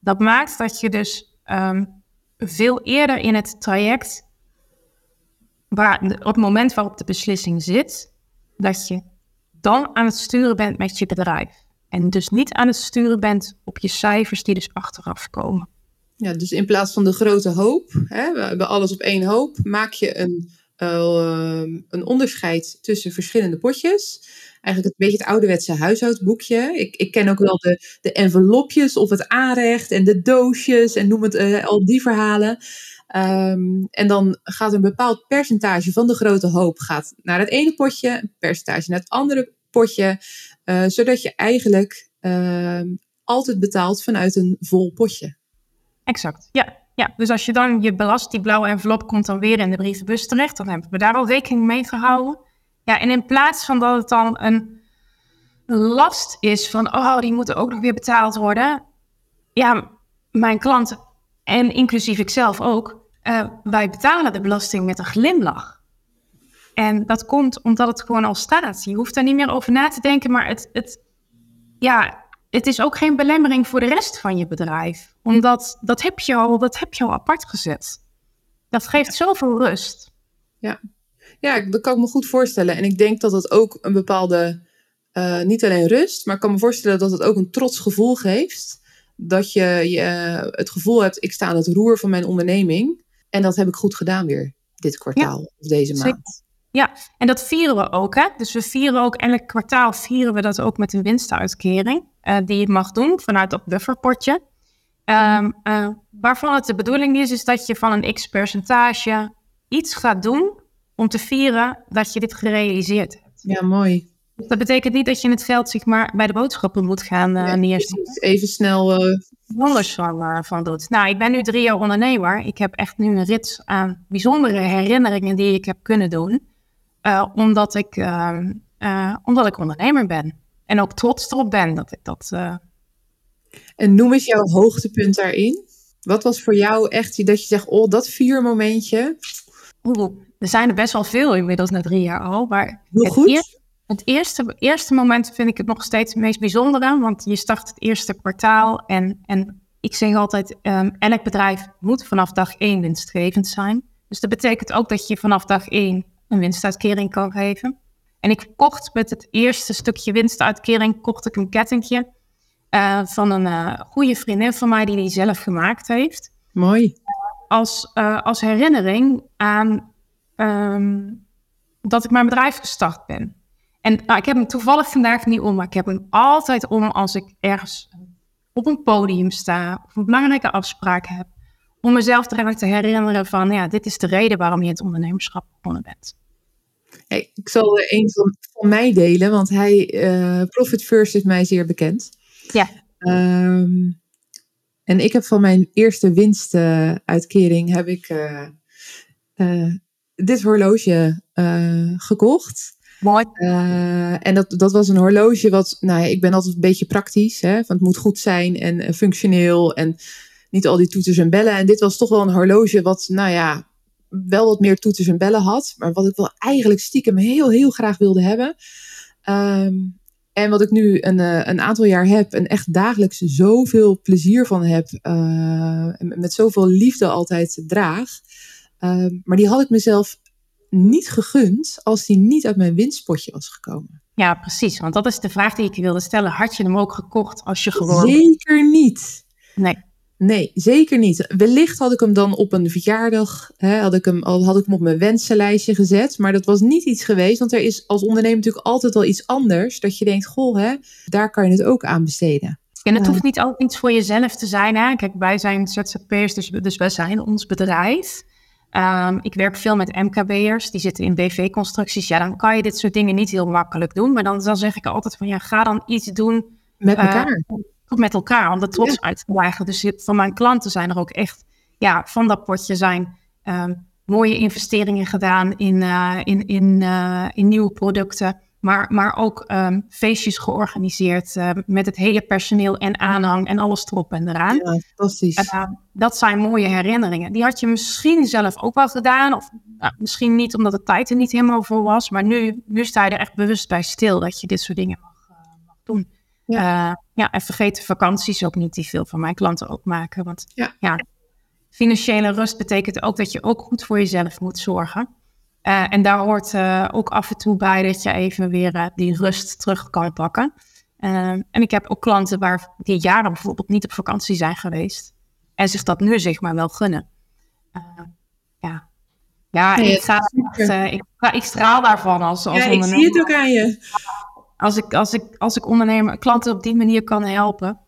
Speaker 3: Dat maakt dat je dus um, veel eerder in het traject, waar, op het moment waarop de beslissing zit, dat je dan aan het sturen bent met je bedrijf. En dus niet aan het sturen bent op je cijfers die dus achteraf komen.
Speaker 2: Ja, dus in plaats van de grote hoop, hè, we hebben alles op één hoop, maak je een, uh, een onderscheid tussen verschillende potjes. Eigenlijk een beetje het ouderwetse huishoudboekje. Ik, ik ken ook wel de, de envelopjes of het aanrecht en de doosjes en noem het uh, al die verhalen. Um, en dan gaat een bepaald percentage van de grote hoop gaat naar het ene potje, een percentage naar het andere potje, uh, zodat je eigenlijk uh, altijd betaalt vanuit een vol potje.
Speaker 3: Exact, ja. ja. Dus als je dan je belast, die blauwe envelop komt dan weer in de brievenbus terecht, dan hebben we daar al rekening mee gehouden. Ja, en in plaats van dat het dan een last is van, oh, die moeten ook nog weer betaald worden. Ja, mijn klant en inclusief ikzelf ook, uh, wij betalen de belasting met een glimlach. En dat komt omdat het gewoon al staat. Je hoeft daar niet meer over na te denken, maar het, het, ja, het is ook geen belemmering voor de rest van je bedrijf. Omdat dat heb je al, dat heb je al apart gezet. Dat geeft zoveel rust.
Speaker 2: Ja. ja, dat kan ik me goed voorstellen. En ik denk dat het ook een bepaalde, uh, niet alleen rust, maar ik kan me voorstellen dat het ook een trots gevoel geeft. Dat je, je het gevoel hebt, ik sta aan het roer van mijn onderneming. En dat heb ik goed gedaan weer dit kwartaal ja, of deze maand.
Speaker 3: Ja, en dat vieren we ook. Hè? Dus we vieren ook elk kwartaal vieren we dat ook met een winstuitkering. Uh, die je mag doen vanuit dat bufferpotje. Um, uh, waarvan het de bedoeling is, is dat je van een x percentage iets gaat doen om te vieren dat je dit gerealiseerd hebt.
Speaker 2: Ja, mooi.
Speaker 3: Dat betekent niet dat je het geld zeg maar, bij de boodschappen moet gaan uh, neerzetten.
Speaker 2: Even snel. Uh...
Speaker 3: Anders van, van doet. Nou, ik ben nu drie jaar ondernemer. Ik heb echt nu een rits aan bijzondere herinneringen die ik heb kunnen doen. Omdat, ik, omdat ik ondernemer ben. En ook trots erop ben dat ik dat.
Speaker 2: En noem eens jouw hoogtepunt daarin. Wat was voor jou echt dat je zegt, oh, dat vier momentje.
Speaker 3: Oeh, er zijn er best wel veel inmiddels na drie jaar al. Maar
Speaker 2: Heel
Speaker 3: het
Speaker 2: goed.
Speaker 3: Eerste, het eerste, eerste moment vind ik het nog steeds het meest bijzondere, want je start het eerste kwartaal en, en ik zeg altijd, um, elk bedrijf moet vanaf dag één winstgevend zijn. Dus dat betekent ook dat je vanaf dag één een winstuitkering kan geven. En ik kocht met het eerste stukje winstuitkering, kocht ik een kettingje uh, van een uh, goede vriendin van mij die die zelf gemaakt heeft.
Speaker 2: Mooi.
Speaker 3: Als, uh, als herinnering aan um, dat ik mijn bedrijf gestart ben. En nou, ik heb hem toevallig vandaag niet om, maar ik heb hem altijd om als ik ergens op een podium sta of een belangrijke afspraak heb. Om mezelf eraan te herinneren van, ja, dit is de reden waarom je het ondernemerschap begonnen bent.
Speaker 2: Hey, ik zal er een van, van mij delen, want hij, uh, Profit First is mij zeer bekend.
Speaker 3: Ja.
Speaker 2: Um, en ik heb van mijn eerste winstuitkering heb ik uh, uh, dit horloge gekocht.
Speaker 3: Mooi.
Speaker 2: Uh, en dat, dat was een horloge wat, nou ja, ik ben altijd een beetje praktisch. Hè, want het moet goed zijn en uh, functioneel en niet al die toeters en bellen. En dit was toch wel een horloge wat, nou ja, wel wat meer toeters en bellen had. Maar wat ik wel eigenlijk stiekem heel, heel graag wilde hebben. Um, en wat ik nu een, uh, een aantal jaar heb en echt dagelijks zoveel plezier van heb. met zoveel liefde altijd draag. maar die had ik mezelf niet gegund als die niet uit mijn winstpotje was gekomen.
Speaker 3: Ja, precies. Want dat is de vraag die ik je wilde stellen. Had je hem ook gekocht als je gewoon...
Speaker 2: Zeker niet.
Speaker 3: Nee.
Speaker 2: Nee, zeker niet. Wellicht had ik hem dan op een verjaardag, hè, had, ik hem, al- had ik hem op mijn wensenlijstje gezet. Maar dat was niet iets geweest, want er is als ondernemer natuurlijk altijd wel iets anders. Dat je denkt, goh, hè, daar kan je het ook aan besteden.
Speaker 3: En het hoeft niet altijd iets voor jezelf te zijn. Hè? Kijk, wij zijn ZZP'ers, dus, dus wij zijn ons bedrijf. Ehm, ik werk veel met MKB'ers, die zitten in BV-constructies. Ja, dan kan je dit soort dingen niet heel makkelijk doen. Maar dan, dan zeg ik altijd van, ja, ga dan iets doen
Speaker 2: Met
Speaker 3: Eh,
Speaker 2: elkaar.
Speaker 3: ook met elkaar, om er trots uit te dragen. Dus van mijn klanten zijn er ook echt, ja, van dat potje zijn ehm, mooie investeringen gedaan in, eh, in, in, eh, in nieuwe producten. Maar, maar ook ehm, feestjes georganiseerd eh, met het hele personeel en aanhang en alles erop en eraan.
Speaker 2: ja, fantastisch.
Speaker 3: Uh, dat zijn mooie herinneringen. Die had je misschien zelf ook wel gedaan. Of nou, misschien niet omdat de tijd er niet helemaal voor was. Maar nu, nu sta je er echt bewust bij stil dat je dit soort dingen mag, eh, mag doen. Ja. ja, en vergeet de vakanties ook niet, die veel van mijn klanten ook maken. Want
Speaker 2: Ja.
Speaker 3: financiële rust betekent ook dat je ook goed voor jezelf moet zorgen. Uh, en daar hoort uh, ook af en toe bij dat je even weer uh, die rust terug kan pakken. En ik heb ook klanten waar die jaren bijvoorbeeld niet op vakantie zijn geweest. En zich dat nu zeg maar wel gunnen. Ja. Ja,
Speaker 2: Nee,
Speaker 3: ik, ga ik, ik, straal daarvan als, als
Speaker 2: ja, ik
Speaker 3: ondernemer.
Speaker 2: zie het ook aan je.
Speaker 3: Als ik, als ik, als ik ondernemer, klanten op die manier kan helpen.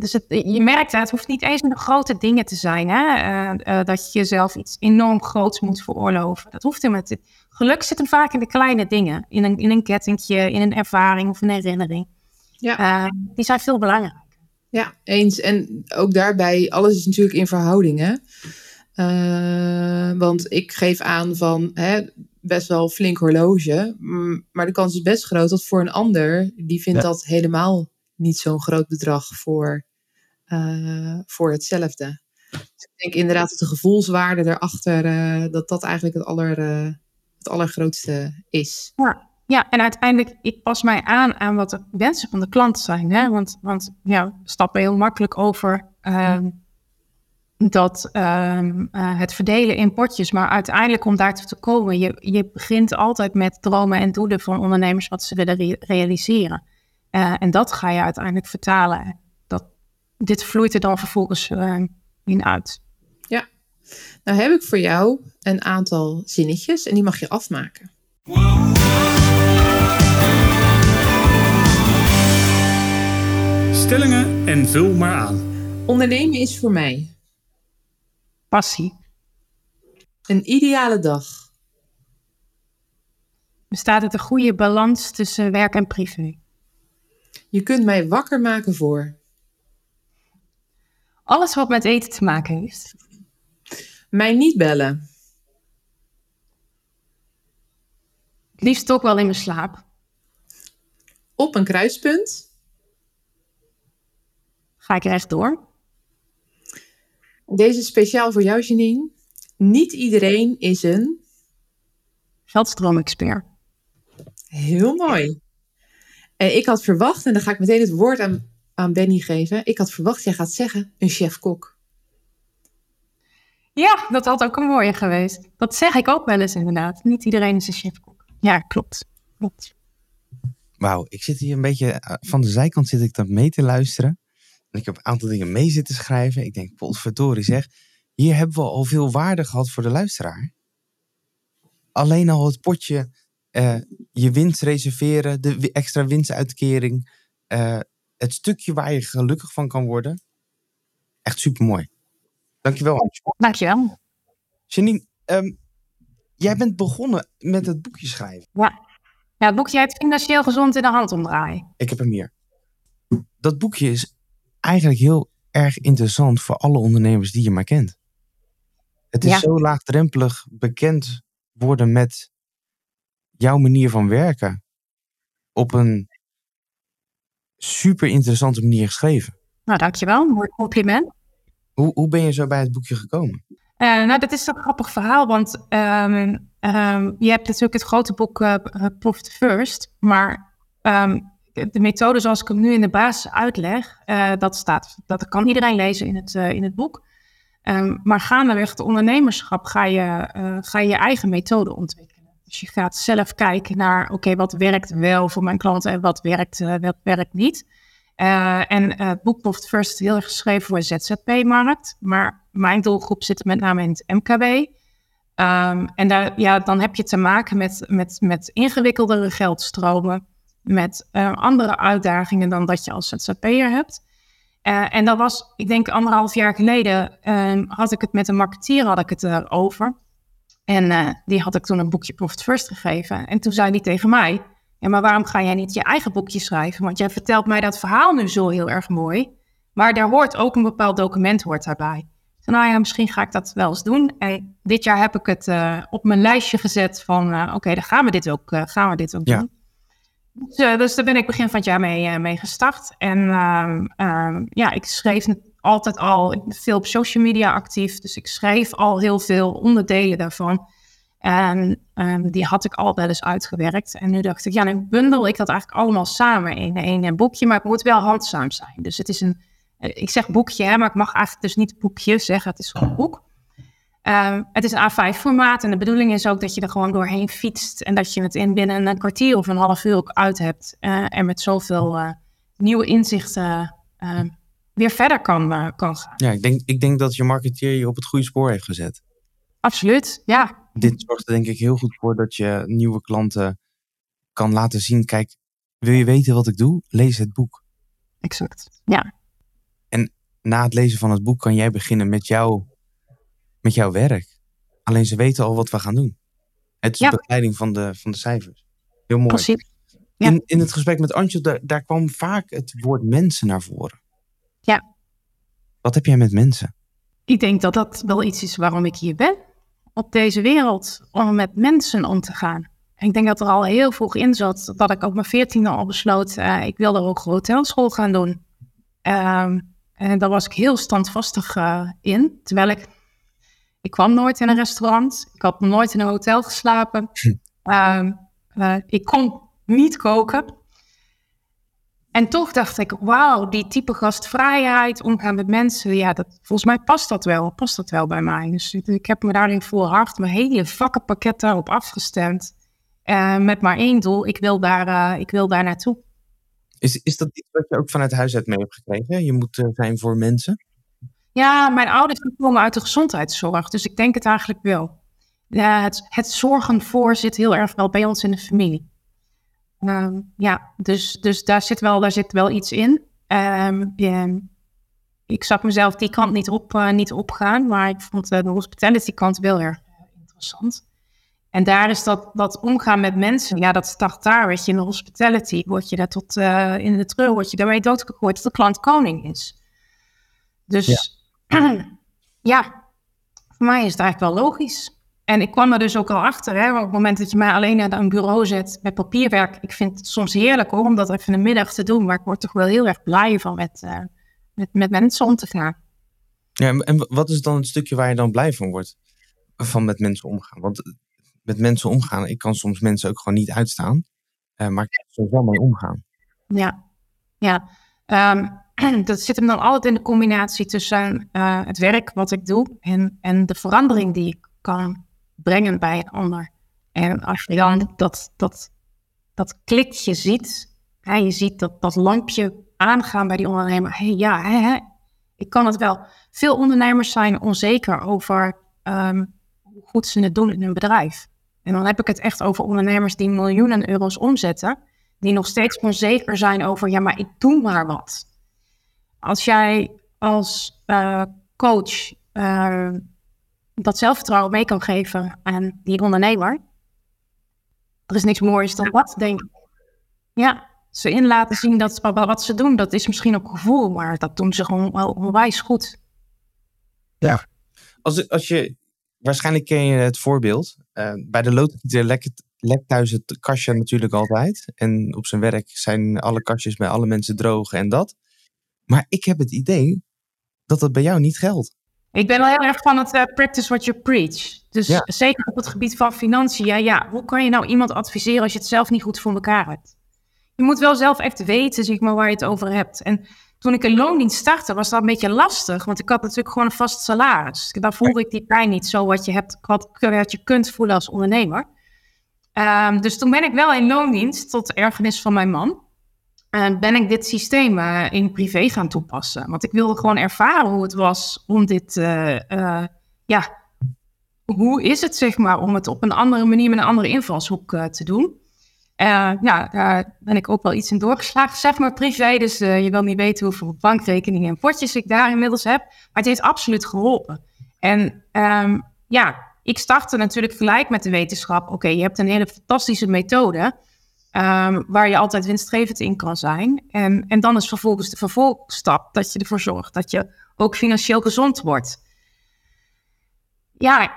Speaker 3: Dus het, je merkt, het hoeft niet eens met grote dingen te zijn. Hè? Uh, uh, dat je jezelf iets enorm groots moet veroorloven. Dat hoeft helemaal niet. Geluk zit hem vaak in de kleine dingen. In een, in een kettingje, in een ervaring of een herinnering.
Speaker 2: Ja.
Speaker 3: Uh, die zijn veel belangrijker.
Speaker 2: Ja, eens. En ook daarbij, alles is natuurlijk in verhoudingen. Uh, want ik geef aan van hè, best wel flink horloge. Maar de kans is best groot dat voor een ander, die vindt ja. dat helemaal niet zo'n groot bedrag voor, uh, voor hetzelfde. Dus ik denk inderdaad dat de gevoelswaarde erachter, uh, dat dat eigenlijk het, aller, het allergrootste is.
Speaker 3: Ja. Ja, en uiteindelijk, ik pas mij aan aan wat de wensen van de klant zijn. Hè? Want, want ja, we stappen heel makkelijk over um, dat uh, het verdelen in potjes. Maar uiteindelijk om daar te komen, je, je begint altijd met dromen en doelen van ondernemers wat ze willen re realiseren. En dat ga je uiteindelijk vertalen. Dit vloeit er dan vervolgens uh, in uit.
Speaker 2: Ja, nou heb ik voor jou een aantal zinnetjes en die mag je afmaken.
Speaker 1: Stellingen en vul maar aan.
Speaker 2: Ondernemen is voor mij
Speaker 3: passie.
Speaker 2: Een ideale dag.
Speaker 3: Bestaat uit een goede balans tussen werk en privé.
Speaker 2: Je kunt mij wakker maken voor.
Speaker 3: Alles wat met eten te maken heeft.
Speaker 2: Mij niet bellen.
Speaker 3: Het liefst ook wel in mijn slaap.
Speaker 2: Op een kruispunt.
Speaker 3: Ga ik rechtdoor.
Speaker 2: Deze is speciaal voor jou, Janine. Niet iedereen is een...
Speaker 3: Geldstroomexpert.
Speaker 2: Heel mooi. En ik had verwacht, en dan ga ik meteen het woord aan, aan Benny geven. Ik had verwacht, jij gaat zeggen, een chef-kok.
Speaker 3: Ja, dat had ook een mooie geweest. Dat zeg ik ook wel eens inderdaad. Niet iedereen is een chef-kok. Ja, klopt. klopt.
Speaker 4: Wauw, ik zit hier een beetje... eh, Van de zijkant zit ik dat mee te luisteren. En ik heb een aantal dingen mee zitten schrijven. Ik denk, potverdorie zeg. Hier hebben we al veel waarde gehad voor de luisteraar. Alleen al het potje uh, je winst reserveren, de extra winstuitkering. Uh, het stukje waar je gelukkig van kan worden. Echt super mooi. Dankjewel, Hans.
Speaker 3: Dankjewel.
Speaker 4: Janine, um, jij bent begonnen met het boekje schrijven.
Speaker 3: Ja. ja, het boekje heet Financieel Gezond in de Hand omdraaien.
Speaker 4: Ik heb hem hier. Dat boekje is eigenlijk heel erg interessant voor alle ondernemers die je maar kent. Het is ja. zo laagdrempelig bekend worden met jouw manier van werken. Op een super interessante manier geschreven.
Speaker 3: Nou, dankjewel. Mooi compliment.
Speaker 4: Hoe, hoe ben je zo bij het boekje gekomen?
Speaker 3: Uh, nou, dat is een grappig verhaal, want um, um, je hebt natuurlijk het grote boek uh, Profit First, maar um, de methode zoals ik hem nu in de basis uitleg, uh, dat staat, dat kan iedereen lezen in het, in het boek. Maar gaandeweg het ondernemerschap ga je, ga je je eigen methode ontwikkelen. Dus je gaat zelf kijken naar, oké, wat werkt wel voor mijn klanten en wat werkt, uh, wat werkt niet. Uh, en het boek wordt first heel erg geschreven voor de ZZP-markt. Maar mijn doelgroep zit met name in het MKB. Um, en daar, ja, dan heb je te maken met, met, met ingewikkeldere geldstromen. Met uh, andere uitdagingen dan dat je als ZZP'er hebt. Uh, en dat was, ik denk anderhalf jaar geleden, uh, had ik het met een marketeer had ik het erover. En uh, die had ik toen een boekje Profit First gegeven. En toen zei hij tegen mij, ja, maar waarom ga jij niet je eigen boekje schrijven? Want jij vertelt mij dat verhaal nu zo heel erg mooi. Maar daar hoort ook een bepaald document hoort daarbij. Dus nou ja, misschien ga ik dat wel eens doen. En dit jaar heb ik het uh, op mijn lijstje gezet van, uh, oké, okay, dan gaan we dit ook, gaan we dit ook
Speaker 4: Ja.
Speaker 3: doen. Dus, dus daar ben ik begin van het jaar mee, mee gestart. En uh, ja, ik schreef altijd al veel op social media actief. Dus ik schreef al heel veel onderdelen daarvan. En um, die had ik al wel eens uitgewerkt. En nu dacht ik, ja, nu bundel ik dat eigenlijk allemaal samen in één boekje. Maar het moet wel handzaam zijn. Dus het is een, ik zeg boekje, maar ik mag eigenlijk dus niet boekje zeggen. Het is gewoon een boek. Um, het is een A5-formaat en de bedoeling is ook dat je er gewoon doorheen fietst en dat je het in binnen een kwartier of een half uur ook uit hebt uh, en met zoveel uh, nieuwe inzichten uh, weer verder kan, kan gaan.
Speaker 4: Ja, ik denk, ik denk dat je marketeer je op het goede spoor heeft gezet.
Speaker 3: Absoluut, ja.
Speaker 4: Dit zorgt er denk ik heel goed voor dat je nieuwe klanten kan laten zien, kijk, wil je weten wat ik doe? Lees het boek.
Speaker 3: Exact, ja.
Speaker 4: En na het lezen van het boek kan jij beginnen met jouw met jouw werk. Alleen ze weten al wat we gaan doen. Het is
Speaker 3: Ja.
Speaker 4: de begeleiding van de, van de cijfers. Heel mooi.
Speaker 3: Precies. Ja.
Speaker 4: In, in het gesprek met Antje, daar, daar kwam vaak het woord mensen naar voren.
Speaker 3: Ja.
Speaker 4: Wat heb jij met mensen?
Speaker 3: Ik denk dat dat wel iets is waarom ik hier ben. Op deze wereld, om met mensen om te gaan. Ik denk dat er al heel vroeg in zat dat ik op mijn veertiende al besloot, uh, ik wilde ook hotelschool gaan doen. Um, en daar was ik heel standvastig uh, in, terwijl ik ik kwam nooit in een restaurant. Ik had nooit in een hotel geslapen. Uh, uh, ik kon niet koken. En toch dacht ik, wauw, die type gastvrijheid, omgaan met mensen, ja, dat, volgens mij past dat wel, past dat wel bij mij. Dus ik, heb me daarin volhard, mijn hele vakkenpakket daarop afgestemd. Uh, met maar één doel, ik wil daar, ik wil daar naartoe.
Speaker 4: Is, is dat iets wat je ook vanuit huis uit mee hebt gekregen? Je moet zijn voor mensen?
Speaker 3: Ja, mijn ouders komen uit de gezondheidszorg, dus ik denk het eigenlijk wel. Het, het zorgen voor zit heel erg wel bij ons in de familie. Um, ja, dus, dus daar, zit wel, daar zit wel iets in. Um, ja, ik zag mezelf die kant niet, op, uh, niet opgaan, maar ik vond uh, de hospitality kant wel erg interessant. En daar is dat, dat omgaan met mensen, ja, dat start daar, weet je, in de hospitality word je daar tot in de treur, word je daarmee doodgegooid dat de klant koning is. Dus ja. ja, voor mij is het eigenlijk wel logisch. En ik kwam er dus ook al achter, hè, op het moment dat je mij alleen naar een bureau zet met papierwerk. Ik vind het soms heerlijk hoor, om dat even een middag te doen. Maar ik word toch wel heel erg blij van met, uh, met, met mensen om te gaan.
Speaker 4: Ja, en wat is dan het stukje waar je dan blij van wordt? Van met mensen omgaan? Want met mensen omgaan, ik kan soms mensen ook gewoon niet uitstaan. Uh, maar ik kan er soms wel mee omgaan.
Speaker 3: Ja, ja. Um, dat zit hem dan altijd in de combinatie tussen uh, het werk wat ik doe en, en de verandering die ik kan brengen bij een ander. En als je dan dat, dat, dat klikje ziet, hè, je ziet dat, dat lampje aangaan bij die ondernemer. Hé, hey, ja, hè, hè, ik kan het wel. Veel ondernemers zijn onzeker over um, hoe goed ze het doen in hun bedrijf. En dan heb ik het echt over ondernemers die miljoenen euro's omzetten, die nog steeds onzeker zijn over, ja, maar ik doe maar wat. Als jij als uh, coach uh, dat zelfvertrouwen mee kan geven aan die ondernemer, er is niks moois dan dat, denk ik. Ja, ze in laten zien dat wat ze doen, dat is misschien op gevoel, maar dat doen ze gewoon wel onwijs goed.
Speaker 4: Ja. Als, als je, waarschijnlijk ken je het voorbeeld, uh, bij de loodgieter lekt, lekt thuis het kastje natuurlijk altijd. En op zijn werk zijn alle kastjes bij alle mensen droog en dat. Maar ik heb het idee dat dat bij jou niet geldt.
Speaker 3: Ik ben wel heel erg van het uh, practice what you preach. Dus ja. zeker op het gebied van financiën. Ja, ja, hoe kan je nou iemand adviseren als je het zelf niet goed voor elkaar hebt? Je moet wel zelf echt weten, zeg maar, waar je het over hebt. En toen ik een loondienst startte, was dat een beetje lastig. Want ik had natuurlijk gewoon een vast salaris. Daar voelde ik die pijn niet zo wat je, hebt, wat, wat je kunt voelen als ondernemer. Ehm, dus toen ben ik wel in loondienst tot ergernis van mijn man. En ben ik dit systeem uh, in privé gaan toepassen. Want ik wilde gewoon ervaren hoe het was om dit, uh, ja, hoe is het zeg maar om het op een andere manier met een andere invalshoek te doen. ja, daar ben ik ook wel iets in doorgeslagen, zeg maar privé. Dus je wil niet weten hoeveel bankrekeningen en potjes ik daar inmiddels heb. Maar het heeft absoluut geholpen. En um, ja, ik startte natuurlijk gelijk met de wetenschap. Oké, je hebt een hele fantastische methode. Um, waar je altijd winstgevend in kan zijn. En, en dan is vervolgens de vervolgstap dat je ervoor zorgt dat je ook financieel gezond wordt. Ja,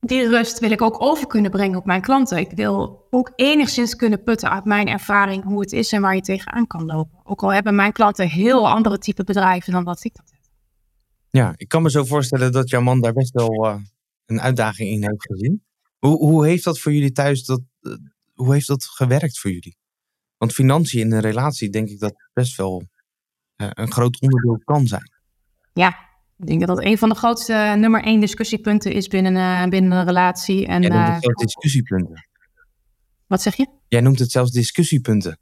Speaker 3: die rust wil ik ook over kunnen brengen op mijn klanten. Ik wil ook enigszins kunnen putten uit mijn ervaring hoe het is en waar je tegenaan kan lopen. Ook al hebben mijn klanten heel andere type bedrijven dan wat ik dat heb.
Speaker 4: Ja, ik kan me zo voorstellen dat jouw man daar best wel uh, een uitdaging in heeft gezien. Hoe, hoe heeft dat voor jullie thuis, dat, hoe heeft dat gewerkt voor jullie? Want financiën in een relatie, denk ik dat best wel uh, een groot onderdeel kan zijn.
Speaker 3: Ja, ik denk dat dat een van de grootste uh, nummer één discussiepunten is binnen, uh, binnen een relatie. En,
Speaker 4: zelfs discussiepunten.
Speaker 3: Wat zeg je?
Speaker 4: Jij noemt het zelfs discussiepunten.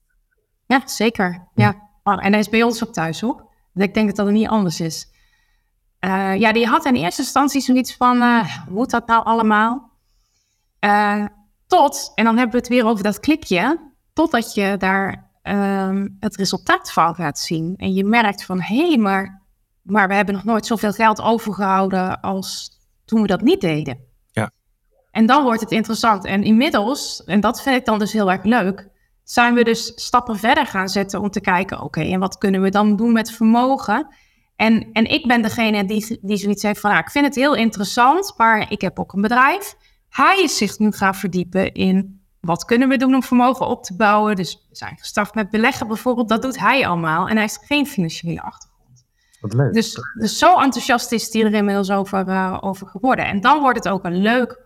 Speaker 3: Ja, zeker. Ja. Oh, en dat is bij ons ook thuis hoor. Ik denk dat dat niet anders is. ja, die had in eerste instantie zoiets van, hoe moet dat nou allemaal? Tot, en dan hebben we het weer over dat klikje, totdat je daar um, het resultaat van gaat zien. En je merkt van, hé, hey, maar, maar we hebben nog nooit zoveel geld overgehouden als toen we dat niet deden.
Speaker 4: Ja.
Speaker 3: En dan wordt het interessant. En inmiddels, en dat vind ik dan dus heel erg leuk, zijn we dus stappen verder gaan zetten om te kijken, oké, en wat kunnen we dan doen met vermogen? En, en ik ben degene die, die zoiets heeft van, nou, ik vind het heel interessant, maar ik heb ook een bedrijf hij is zich nu gaan verdiepen in wat kunnen we doen om vermogen op te bouwen. Dus we zijn gestart met beleggen bijvoorbeeld. Dat doet hij allemaal. En hij heeft geen financiële achtergrond.
Speaker 4: Wat leuk.
Speaker 3: Dus, dus zo enthousiast is hij er inmiddels over, uh, over geworden. En dan wordt het ook een leuk,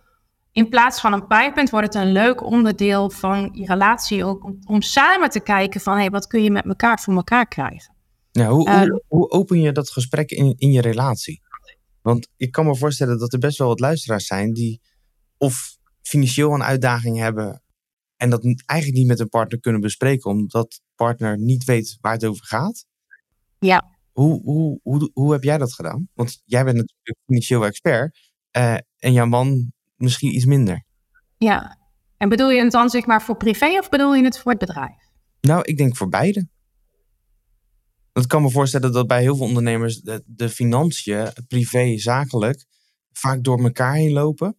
Speaker 3: in plaats van een pijnpunt, wordt het een leuk onderdeel van je relatie ook. Om, om samen te kijken van, hé, hey, wat kun je met elkaar voor elkaar krijgen.
Speaker 4: Hoe, uh, hoe, hoe open je dat gesprek in, in je relatie? Want ik kan me voorstellen dat er best wel wat luisteraars zijn die of financieel een uitdaging hebben en dat eigenlijk niet met een partner kunnen bespreken, omdat de partner niet weet waar het over gaat.
Speaker 3: Ja.
Speaker 4: Hoe, hoe, hoe, hoe heb jij dat gedaan? Want jij bent natuurlijk financieel expert uh, en jouw man misschien iets minder.
Speaker 3: Ja, en bedoel je het dan zeg maar voor privé of bedoel je het voor het bedrijf?
Speaker 4: Nou, ik denk voor beide. Ik kan me voorstellen dat bij heel veel ondernemers de, de financiën, privé, zakelijk, vaak door elkaar heen lopen.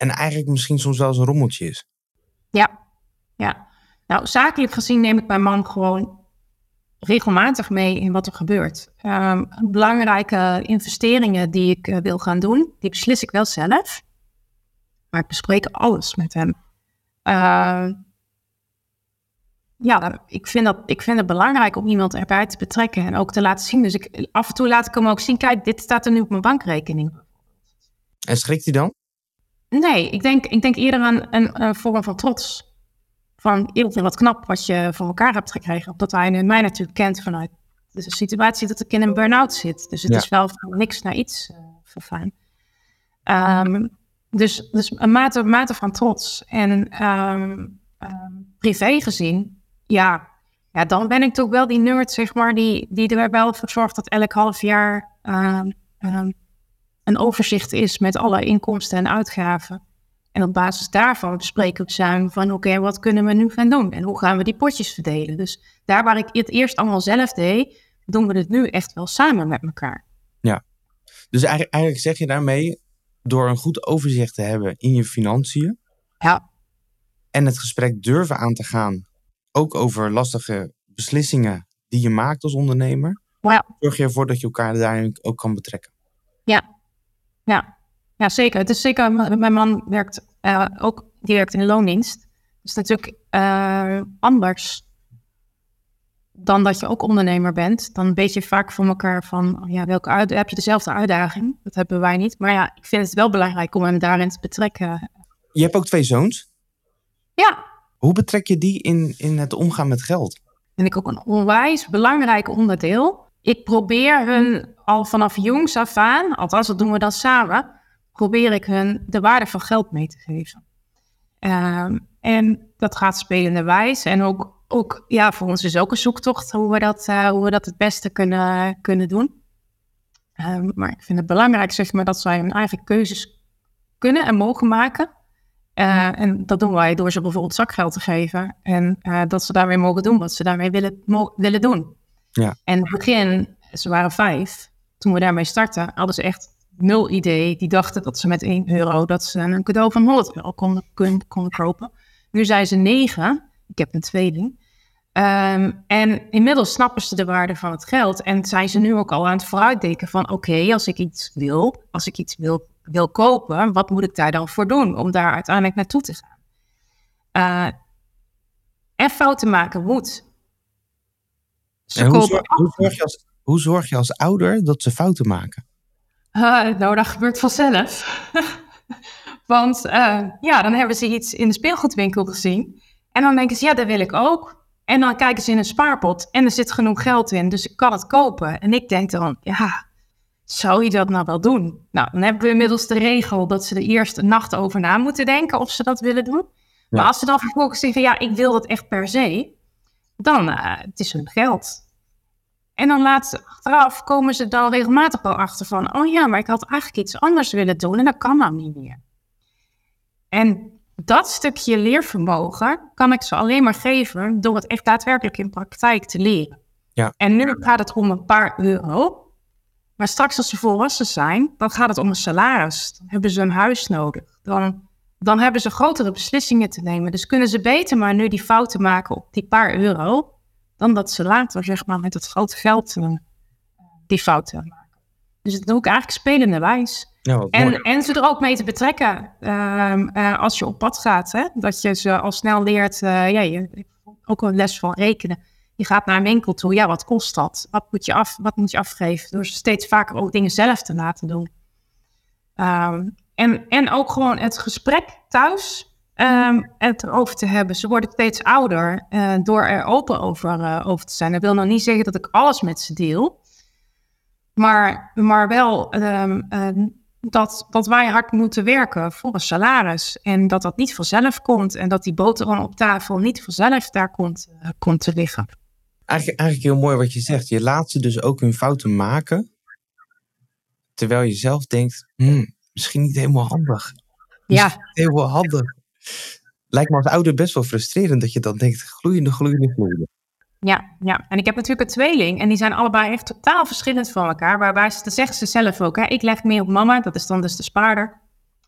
Speaker 4: En eigenlijk misschien soms wel eens een rommeltje is.
Speaker 3: Ja, ja. Nou, zakelijk gezien neem ik mijn man gewoon regelmatig mee in wat er gebeurt. Um, belangrijke investeringen die ik uh, wil gaan doen, die beslis ik wel zelf. Maar ik bespreek alles met hem. Uh, ja, ik vind, dat, ik vind het belangrijk om iemand erbij te betrekken en ook te laten zien. Dus ik, af en toe laat ik hem ook zien, kijk, dit staat er nu op mijn bankrekening.
Speaker 4: En schrikt hij dan?
Speaker 3: Nee, ik denk, ik denk eerder aan een, een vorm van trots. Van heel wat knap wat je voor elkaar hebt gekregen. Omdat hij mij natuurlijk kent vanuit de situatie dat ik in een burn-out zit. Dus het ja. is wel van niks naar iets uh, verfijn. Um, dus, dus een mate, mate van trots. En um, um, privé gezien, ja, ja, dan ben ik toch wel die nerd, zeg maar, die, die er wel voor zorgt dat elk half jaar een overzicht is met alle inkomsten en uitgaven. En op basis daarvan bespreken we samen van oké, okay, wat kunnen we nu gaan doen? En hoe gaan we die potjes verdelen? Dus daar waar ik het eerst allemaal zelf deed, doen we het nu echt wel samen met elkaar.
Speaker 4: Ja, dus eigenlijk, eigenlijk zeg je daarmee, door een goed overzicht te hebben in je financiën.
Speaker 3: Ja.
Speaker 4: En het gesprek durven aan te gaan, ook over lastige beslissingen die je maakt als ondernemer.
Speaker 3: Ja.
Speaker 4: Zorg je ervoor dat je elkaar daarin ook kan betrekken.
Speaker 3: Ja, ja, ja zeker. Het is zeker, mijn man werkt uh, ook direct in de loondienst. Dus natuurlijk uh, anders dan dat je ook ondernemer bent. Dan weet je vaak van elkaar van, ja, welke uit, heb je dezelfde uitdaging? Dat hebben wij niet. Maar ja, ik vind het wel belangrijk om hem daarin te betrekken.
Speaker 4: Je hebt ook twee zoons?
Speaker 3: Ja.
Speaker 4: Hoe betrek je die in, in het omgaan met geld?
Speaker 3: Vind ik ook een onwijs belangrijk onderdeel. Ik probeer hun al vanaf jongs af aan, althans dat doen we dan samen, probeer ik hun de waarde van geld mee te geven. Ehm, en dat gaat spelende wijs. En ook, ook, ja, voor ons is ook een zoektocht hoe we dat, uh, hoe we dat het beste kunnen, kunnen doen. Ehm, maar ik vind het belangrijk, zeg maar, dat zij hun eigen keuzes kunnen en mogen maken. Uh, en dat doen wij door ze bijvoorbeeld zakgeld te geven. En uh, dat ze daarmee mogen doen wat ze daarmee willen, willen doen.
Speaker 4: Ja.
Speaker 3: En in het begin, ze waren vijf, toen we daarmee startten, hadden ze echt nul idee. Die dachten dat ze met 1 euro dat ze een cadeau van 100 euro konden, konden, konden kopen. Nu zijn ze negen. Ik heb een tweeling. Um, en inmiddels snappen ze de waarde van het geld. En zijn ze nu ook al aan het vooruitdenken van... oké, als ik iets wil, als ik iets wil, wil kopen... wat moet ik daar dan voor doen om daar uiteindelijk naartoe te gaan? Uh, en fouten maken moet.
Speaker 4: Ze hoe, zorg, hoe, zorg je als, hoe zorg je als ouder dat ze fouten maken?
Speaker 3: Uh, nou, dat gebeurt vanzelf. Want uh, ja, dan hebben ze iets in de speelgoedwinkel gezien. En dan denken ze, ja, dat wil ik ook. En dan kijken ze in een spaarpot en er zit genoeg geld in, dus ik kan het kopen. En ik denk dan, ja, zou je dat nou wel doen? Nou, dan hebben we inmiddels de regel dat ze er eerst een nacht over na moeten denken of ze dat willen doen. Ja. Maar als ze dan vervolgens zeggen, ja, ik wil dat echt per se, dan uh, het is hun geld. En dan laat achteraf komen ze dan regelmatig wel achter van, oh ja, maar ik had eigenlijk iets anders willen doen en dat kan nou niet meer. En dat stukje leervermogen kan ik ze alleen maar geven door het echt daadwerkelijk in praktijk te leren.
Speaker 4: Ja.
Speaker 3: En nu gaat het om een paar euro. Maar straks als ze volwassen zijn, dan gaat het om een salaris. Dan hebben ze een huis nodig. Dan, dan hebben ze grotere beslissingen te nemen. Dus kunnen ze beter maar nu die fouten maken op die paar euro, dan dat ze later zeg maar met het grote geld uh, die fouten maken. Dus dat doe ik eigenlijk spelende wijs.
Speaker 4: Ja,
Speaker 3: en, en ze er ook mee te betrekken um, uh, als je op pad gaat. Hè? Dat je ze al snel leert, uh, ja, je, ook een les van rekenen. Je gaat naar een winkel toe, ja, wat kost dat? Wat moet je, af, wat moet je afgeven? Door ze steeds vaker ook dingen zelf te laten doen. Um, en, en ook gewoon het gesprek thuis um, het erover te hebben. Ze worden steeds ouder uh, door er open over, over te zijn. Dat wil nog niet zeggen dat ik alles met ze deel. Maar, maar wel dat, dat wij hard moeten werken voor een salaris. En dat dat niet vanzelf komt. En dat die boterham op tafel niet vanzelf daar komt, komt te liggen.
Speaker 4: Eigenlijk, eigenlijk heel mooi wat je zegt. Je laat ze dus ook hun fouten maken. Terwijl je zelf denkt, hmm, misschien niet helemaal handig.
Speaker 3: Ja.
Speaker 4: Helemaal handig. Lijkt me als ouder best wel frustrerend dat je dan denkt, gloeiende, gloeiende, gloeiende.
Speaker 3: Ja, ja, en ik heb natuurlijk een tweeling en die zijn allebei echt totaal verschillend van elkaar. Waarbij ze, dat zeggen ze zelf ook, hè, ik leg meer op mama, dat is dan dus de spaarder.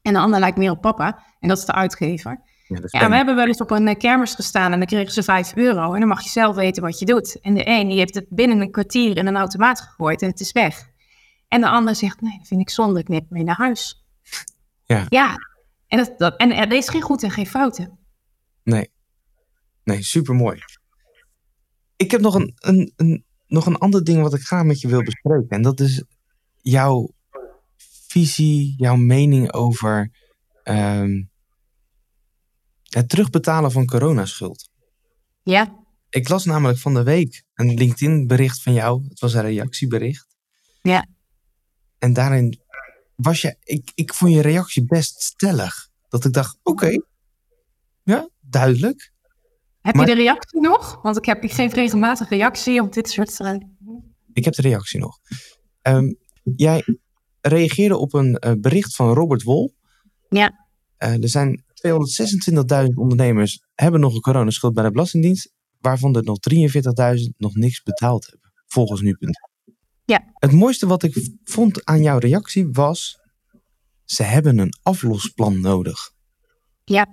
Speaker 3: En de ander lijkt meer op papa en dat is de uitgever.
Speaker 4: Ja,
Speaker 3: we hebben wel eens op een eh, kermis gestaan en dan kregen ze 5 euro. En dan mag je zelf weten wat je doet. En de een die heeft het binnen een kwartier in een automaat gegooid en het is weg. En de ander zegt, nee, dat vind ik zonde, ik neem het mee naar huis.
Speaker 4: Ja.
Speaker 3: Ja, en, dat, dat, en er is geen goed en geen fouten.
Speaker 4: Nee. Nee, supermooi. Ik heb nog een, een, een, nog een ander ding wat ik graag met je wil bespreken. En dat is jouw visie, jouw mening over um, het terugbetalen van coronaschuld.
Speaker 3: Ja.
Speaker 4: Ik las namelijk van de week een LinkedIn-bericht van jou. Het was een reactiebericht.
Speaker 3: Ja.
Speaker 4: En daarin was je, ik, ik vond je reactie best stellig. Dat ik dacht, oké, okay, ja, duidelijk.
Speaker 3: Heb maar, je de reactie nog? Want ik, heb, ik geef regelmatig reactie op dit soort. Uh...
Speaker 4: Ik heb de reactie nog. Um, jij reageerde op een uh, bericht van Robert Wol.
Speaker 3: Ja.
Speaker 4: Uh, er zijn 226.000 ondernemers hebben nog een coronaschuld bij de Belastingdienst, waarvan er nog 43.000 nog niks betaald hebben, volgens nu.nl.
Speaker 3: Ja.
Speaker 4: Het mooiste wat ik vond aan jouw reactie was, ze hebben een aflosplan nodig.
Speaker 3: Ja.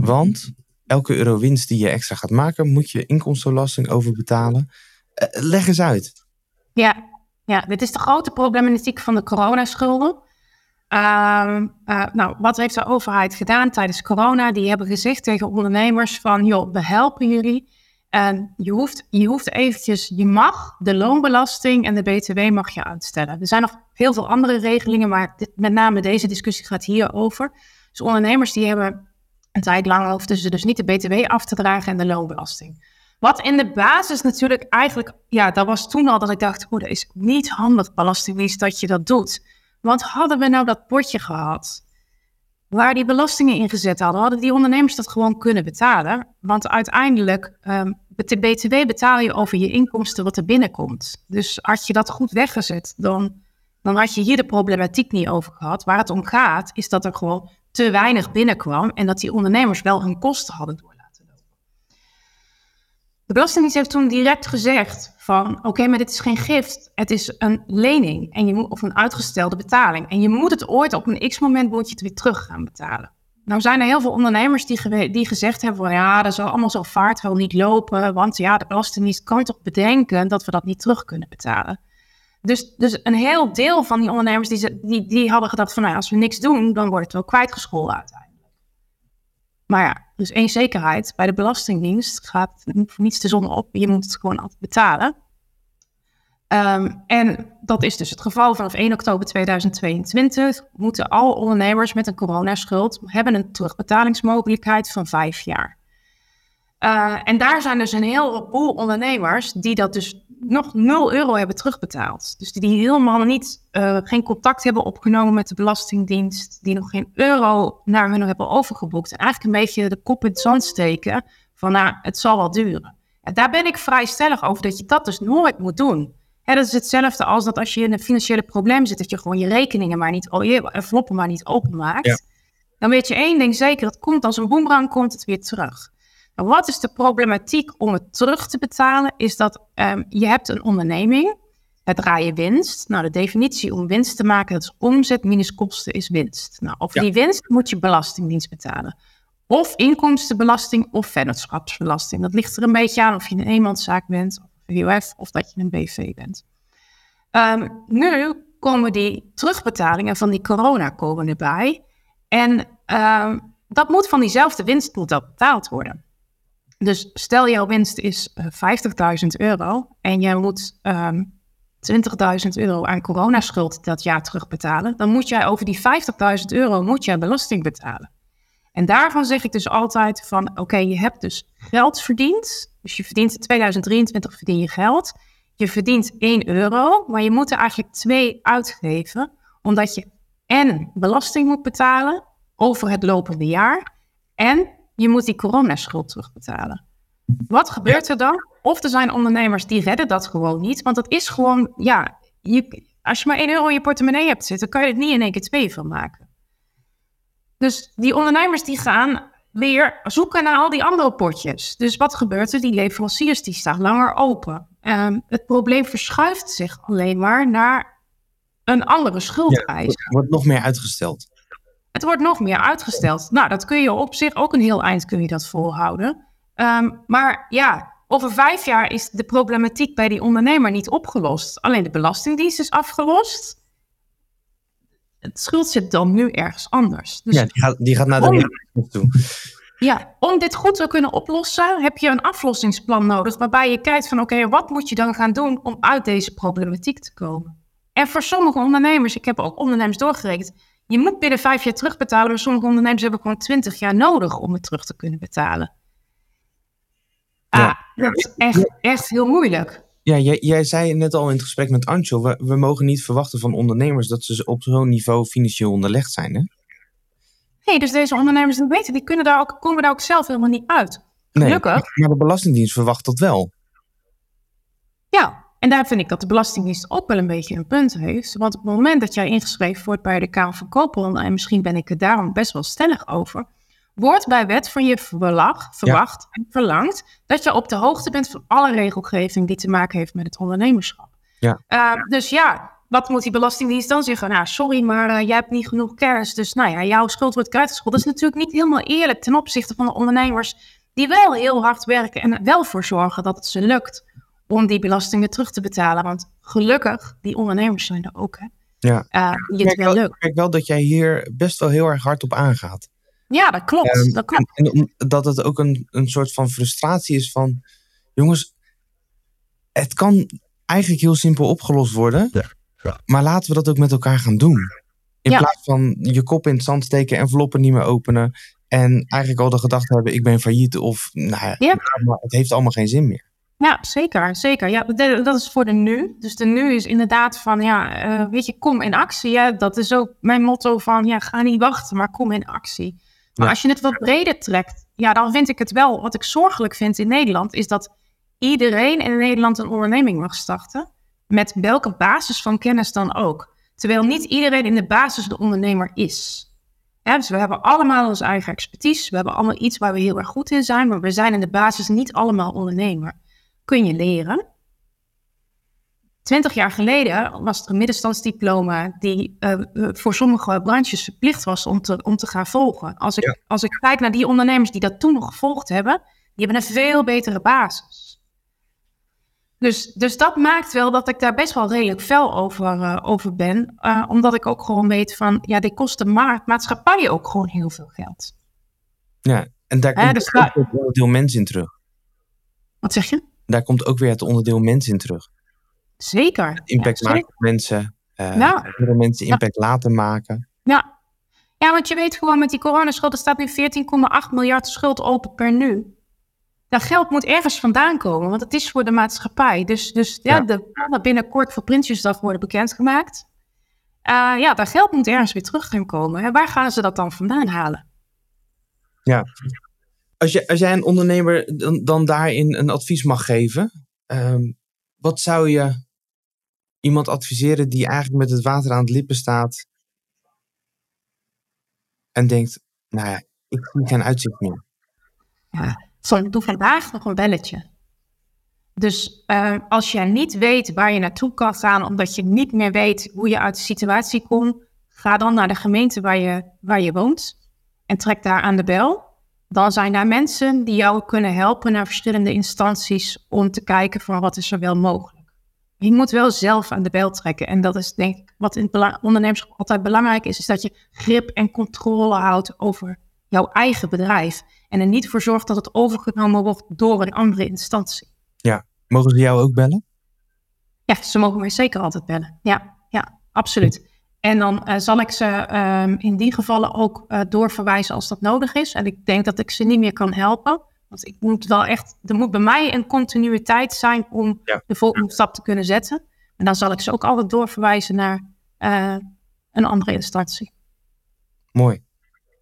Speaker 4: Want elke euro winst die je extra gaat maken, moet je inkomstenbelasting over betalen. Uh, leg eens uit.
Speaker 3: Ja. ja, dit is de grote problematiek van de coronaschulden. Uh, uh, nou, wat heeft de overheid gedaan tijdens corona? Die hebben gezegd tegen ondernemers van, joh, we helpen jullie. En je hoeft, je hoeft eventjes, je mag de loonbelasting en de btw mag je uitstellen. Er zijn nog heel veel andere regelingen, maar dit, met name deze discussie gaat hier over. Dus ondernemers die hebben een tijd lang hoefden ze dus niet de btw af te dragen en de loonbelasting. Wat in de basis natuurlijk eigenlijk, ja, dat was toen al dat ik dacht, oh, dat is niet handig belastingdienst dat je dat doet. Want hadden we nou dat potje gehad, waar die belastingen in gezet hadden, hadden die ondernemers dat gewoon kunnen betalen. Want uiteindelijk, de BTW betaal je over je inkomsten wat er binnenkomt. Dus had je dat goed weggezet, dan, dan had je hier de problematiek niet over gehad. Waar het om gaat, is dat er gewoon te weinig binnenkwam en dat die ondernemers wel hun kosten hadden door laten lopen. De Belastingdienst heeft toen direct gezegd van oké, maar dit is geen gift, het is een lening en je moet, of een uitgestelde betaling. En je moet het ooit op een x-moment moet je het weer terug gaan betalen. Nou zijn er heel veel ondernemers die, die gezegd hebben van ja, dat zal allemaal zo vaart wel niet lopen, want ja, de Belastingdienst kan toch bedenken dat we dat niet terug kunnen betalen. Dus, dus een heel deel van die ondernemers die, die, die hadden gedacht van nou, als we niks doen, dan wordt het wel kwijtgescholden uiteindelijk. Maar ja, dus één zekerheid, bij de Belastingdienst gaat niets de zon op, je moet het gewoon altijd betalen. Ehm, en dat is dus het geval. Vanaf 1 oktober 2022 moeten alle ondernemers met een coronaschuld hebben een terugbetalingsmogelijkheid van vijf jaar. Uh, en daar zijn dus een heleboel ondernemers die dat dus nog 0 euro hebben terugbetaald. Dus die helemaal niet, uh, geen contact hebben opgenomen met de Belastingdienst, die nog geen euro naar hun hebben overgeboekt. En eigenlijk een beetje de kop in het zand steken van nou, het zal wel duren. En daar ben ik vrij stellig over dat je dat dus nooit moet doen. Hè, dat is hetzelfde als dat als je in een financiële probleem zit, dat je gewoon je rekeningen maar niet, je enveloppen maar niet openmaakt. Dan weet je één ding zeker, het komt als een boemerang, komt het weer terug. Wat is de problematiek om het terug te betalen? Is dat um, je hebt een onderneming, het draaien winst. Nou, de definitie om winst te maken, dat is omzet minus kosten is winst. Nou, over die winst moet je belastingdienst betalen. Of inkomstenbelasting of vennootschapsbelasting. Dat ligt er een beetje aan of je een eenmanszaak bent, of een WOF, of dat je een BV bent. Um, nu komen die terugbetalingen van die corona komen erbij. En um, dat moet van diezelfde winst moet dat betaald worden. Dus stel jouw winst is 50.000 eh, euro en jij moet um, ehm, 20.000 euro aan coronaschuld dat jaar terugbetalen, dan moet jij over die 50.000 euro moet jij belasting betalen. En daarvan zeg ik dus altijd van oké, je hebt dus geld verdiend. Dus je verdient in 2023 verdien je geld. Je verdient 1 euro, maar je moet er eigenlijk 2 uitgeven, omdat je en belasting moet betalen over het lopende jaar en je moet die coronaschuld terugbetalen. Wat gebeurt er dan? Of er zijn ondernemers die redden dat gewoon niet. Want het is gewoon, ja, je, als je maar 1 euro in je portemonnee hebt zitten, kan je het niet in één keer twee van maken. Dus die ondernemers die gaan weer zoeken naar al die andere potjes. Dus wat gebeurt er? Die leveranciers die staan langer open. Um, het probleem verschuift zich alleen maar naar een andere schuldeis.
Speaker 4: Ja, wordt nog meer uitgesteld.
Speaker 3: Het wordt nog meer uitgesteld. Nou, dat kun je op zich ook een heel eind kun je dat volhouden. Um, maar ja, over vijf jaar is de problematiek bij die ondernemer niet opgelost. Alleen de Belastingdienst is afgelost. Het schuld zit dan nu ergens anders.
Speaker 4: Dus ja, die gaat, die gaat naar de om, toe.
Speaker 3: Ja, om dit goed te kunnen oplossen, heb je een aflossingsplan nodig. Waarbij je kijkt van oké, wat moet je dan gaan doen om uit deze problematiek te komen? En voor sommige ondernemers, ik heb ook ondernemers doorgerekend je moet binnen vijf jaar terugbetalen, maar sommige ondernemers hebben gewoon twintig jaar nodig om het terug te kunnen betalen. Ah, dat is echt, echt heel moeilijk.
Speaker 4: Ja, jij, jij, zei net al in het gesprek met Ancho, we, we mogen niet verwachten van ondernemers dat ze op zo'n niveau financieel onderlegd zijn. Hè?
Speaker 3: Nee, dus deze ondernemers, dat weten, die kunnen daar ook, komen daar ook zelf helemaal niet uit. Gelukkig. Nee,
Speaker 4: maar de Belastingdienst verwacht dat wel.
Speaker 3: Ja, en daar vind ik dat de Belastingdienst ook wel een beetje een punt heeft. Want op het moment dat jij ingeschreven wordt bij de Kamer van Koophandel, en misschien ben ik er daarom best wel stellig over, wordt bij wet van je verwacht, en verlangt dat je op de hoogte bent van alle regelgeving die te maken heeft met het ondernemerschap.
Speaker 4: Ja.
Speaker 3: Uh, dus ja, wat moet die Belastingdienst dan zeggen? Nou, sorry, maar uh, jij hebt niet genoeg kerst. Dus nou ja, jouw schuld wordt kwijtgescholden. Dat is natuurlijk niet helemaal eerlijk ten opzichte van de ondernemers die wel heel hard werken en er wel voor zorgen dat het ze lukt om die belastingen terug te betalen. Want gelukkig, die ondernemers zijn er ook. Hè?
Speaker 4: Ja.
Speaker 3: Uh, je het wel leuk.
Speaker 4: Ik merk wel dat jij hier best wel heel erg hard op aangaat.
Speaker 3: Ja, dat klopt. Um, dat, klopt.
Speaker 4: En, en, dat het ook een, een soort van frustratie is van... Jongens, het kan eigenlijk heel simpel opgelost worden. Ja. Ja. Maar laten we dat ook met elkaar gaan doen. In plaats van je kop in het zand steken, enveloppen niet meer openen. En eigenlijk al de gedachte hebben, ik ben failliet. Of, nou ja, het heeft allemaal geen zin meer.
Speaker 3: Ja, zeker, zeker. Ja, dat is voor de nu. Dus de nu is inderdaad van, ja, eh, weet je, kom in actie. Ja, dat is ook mijn motto van, ja, ga niet wachten, maar kom in actie. Maar als je het wat breder trekt, ja, dan vind ik het wel, wat ik zorgelijk vind in Nederland, is dat iedereen in Nederland een onderneming mag starten. Met welke basis van kennis dan ook. Terwijl niet iedereen in de basis de ondernemer is. dus we hebben allemaal onze eigen expertise. We hebben allemaal iets waar we heel erg goed in zijn. Maar we zijn in de basis niet allemaal ondernemer. Kun je leren. Twintig jaar geleden was er een middenstandsdiploma die uh, voor sommige branches verplicht was om te, om te gaan volgen. Als ik, als ik kijk naar die ondernemers die dat toen nog gevolgd hebben, die hebben een veel betere basis. Dus, dus dat maakt wel dat ik daar best wel redelijk fel over, uh, over ben. Uh, omdat ik ook gewoon weet van, ja, dit kost de ma maatschappij ook gewoon heel veel geld.
Speaker 4: Ja, en daar komt dus ook het onderdeel mens in terug.
Speaker 3: Wat zeg je?
Speaker 4: Daar komt ook weer het onderdeel mens in terug.
Speaker 3: Zeker.
Speaker 4: impact
Speaker 3: ja,
Speaker 4: maken op mensen. Uh, mensen impact laten maken.
Speaker 3: Ja. ja, want je weet gewoon met die coronaschuld, er staat nu 14,8 miljard schuld open per nu dat geld moet ergens vandaan komen, want het is voor de maatschappij. Dus, dus ja, ja. de binnenkort voor Prinsjesdag worden bekendgemaakt. Uh, ja, dat geld moet ergens weer terug gaan komen. En waar gaan ze dat dan vandaan halen?
Speaker 4: Ja, als, je, als jij een ondernemer dan, dan daarin een advies mag geven, um, wat zou je iemand adviseren die eigenlijk met het water aan het lippen staat en denkt, nou ja, ik zie geen uitzicht meer?
Speaker 3: Ja, zo, doe vandaag nog een belletje. Dus uh, als je niet weet waar je naartoe kan gaan, omdat je niet meer weet hoe je uit de situatie komt, ga dan naar de gemeente waar je, waar je woont en trek daar aan de bel. Dan zijn daar mensen die jou kunnen helpen naar verschillende instanties om te kijken van wat is er wel mogelijk. Je moet wel zelf aan de bel trekken. En dat is denk ik wat in ondernemerschap altijd belangrijk is, is dat je grip en controle houdt over jouw eigen bedrijf. En er niet voor zorgt dat het overgenomen wordt door een andere instantie.
Speaker 4: Ja, mogen ze jou ook bellen?
Speaker 3: Ja, ze mogen mij zeker altijd bellen. Ja, ja absoluut. En dan uh, zal ik ze um, in die gevallen ook uh, doorverwijzen als dat nodig is. En ik denk dat ik ze niet meer kan helpen. Want ik moet wel echt, er moet bij mij een continuïteit zijn om ja. de volgende stap te kunnen zetten. En dan zal ik ze ook altijd doorverwijzen naar uh, een andere instantie.
Speaker 4: Mooi.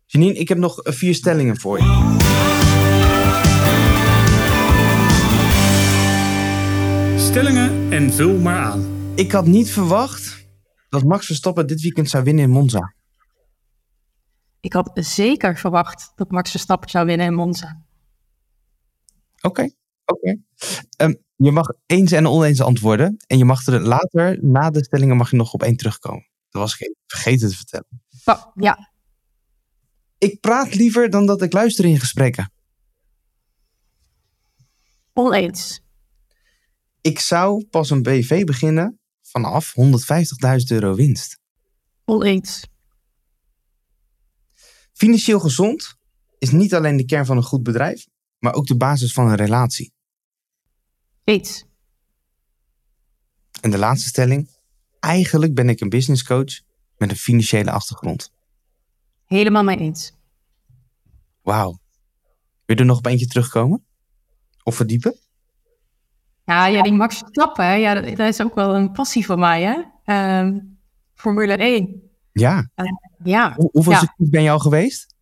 Speaker 4: Janine, ik heb nog vier stellingen voor je.
Speaker 1: Stellingen en vul maar aan.
Speaker 4: Ik had niet verwacht dat Max Verstappen dit weekend zou winnen in Monza.
Speaker 3: Ik had zeker verwacht dat Max Verstappen zou winnen in Monza.
Speaker 4: Oké, okay, oké. Okay. Um, je mag eens en oneens antwoorden. En je mag er later, na de stellingen, mag je nog op één terugkomen. Dat was ik vergeten te vertellen.
Speaker 3: Oh, ja,
Speaker 4: ik praat liever dan dat ik luister in gesprekken.
Speaker 3: Oneens.
Speaker 4: Ik zou pas een BV beginnen vanaf 150.000 euro winst.
Speaker 3: Oneens.
Speaker 4: Financieel gezond is niet alleen de kern van een goed bedrijf, maar ook de basis van een relatie.
Speaker 3: Eens.
Speaker 4: En de laatste stelling. Eigenlijk ben ik een business coach met een financiële achtergrond.
Speaker 3: Helemaal mee eens.
Speaker 4: Wauw. Wil je er nog op eentje terugkomen? Of verdiepen?
Speaker 3: Ja, ja die Max Verstappen, ja, dat, is ook wel een passie van mij, hè? Um, Formule 1.
Speaker 4: Ja.
Speaker 3: Uh, ja.
Speaker 4: Hoe, hoeveel
Speaker 3: ja.
Speaker 4: circuits ben je al geweest?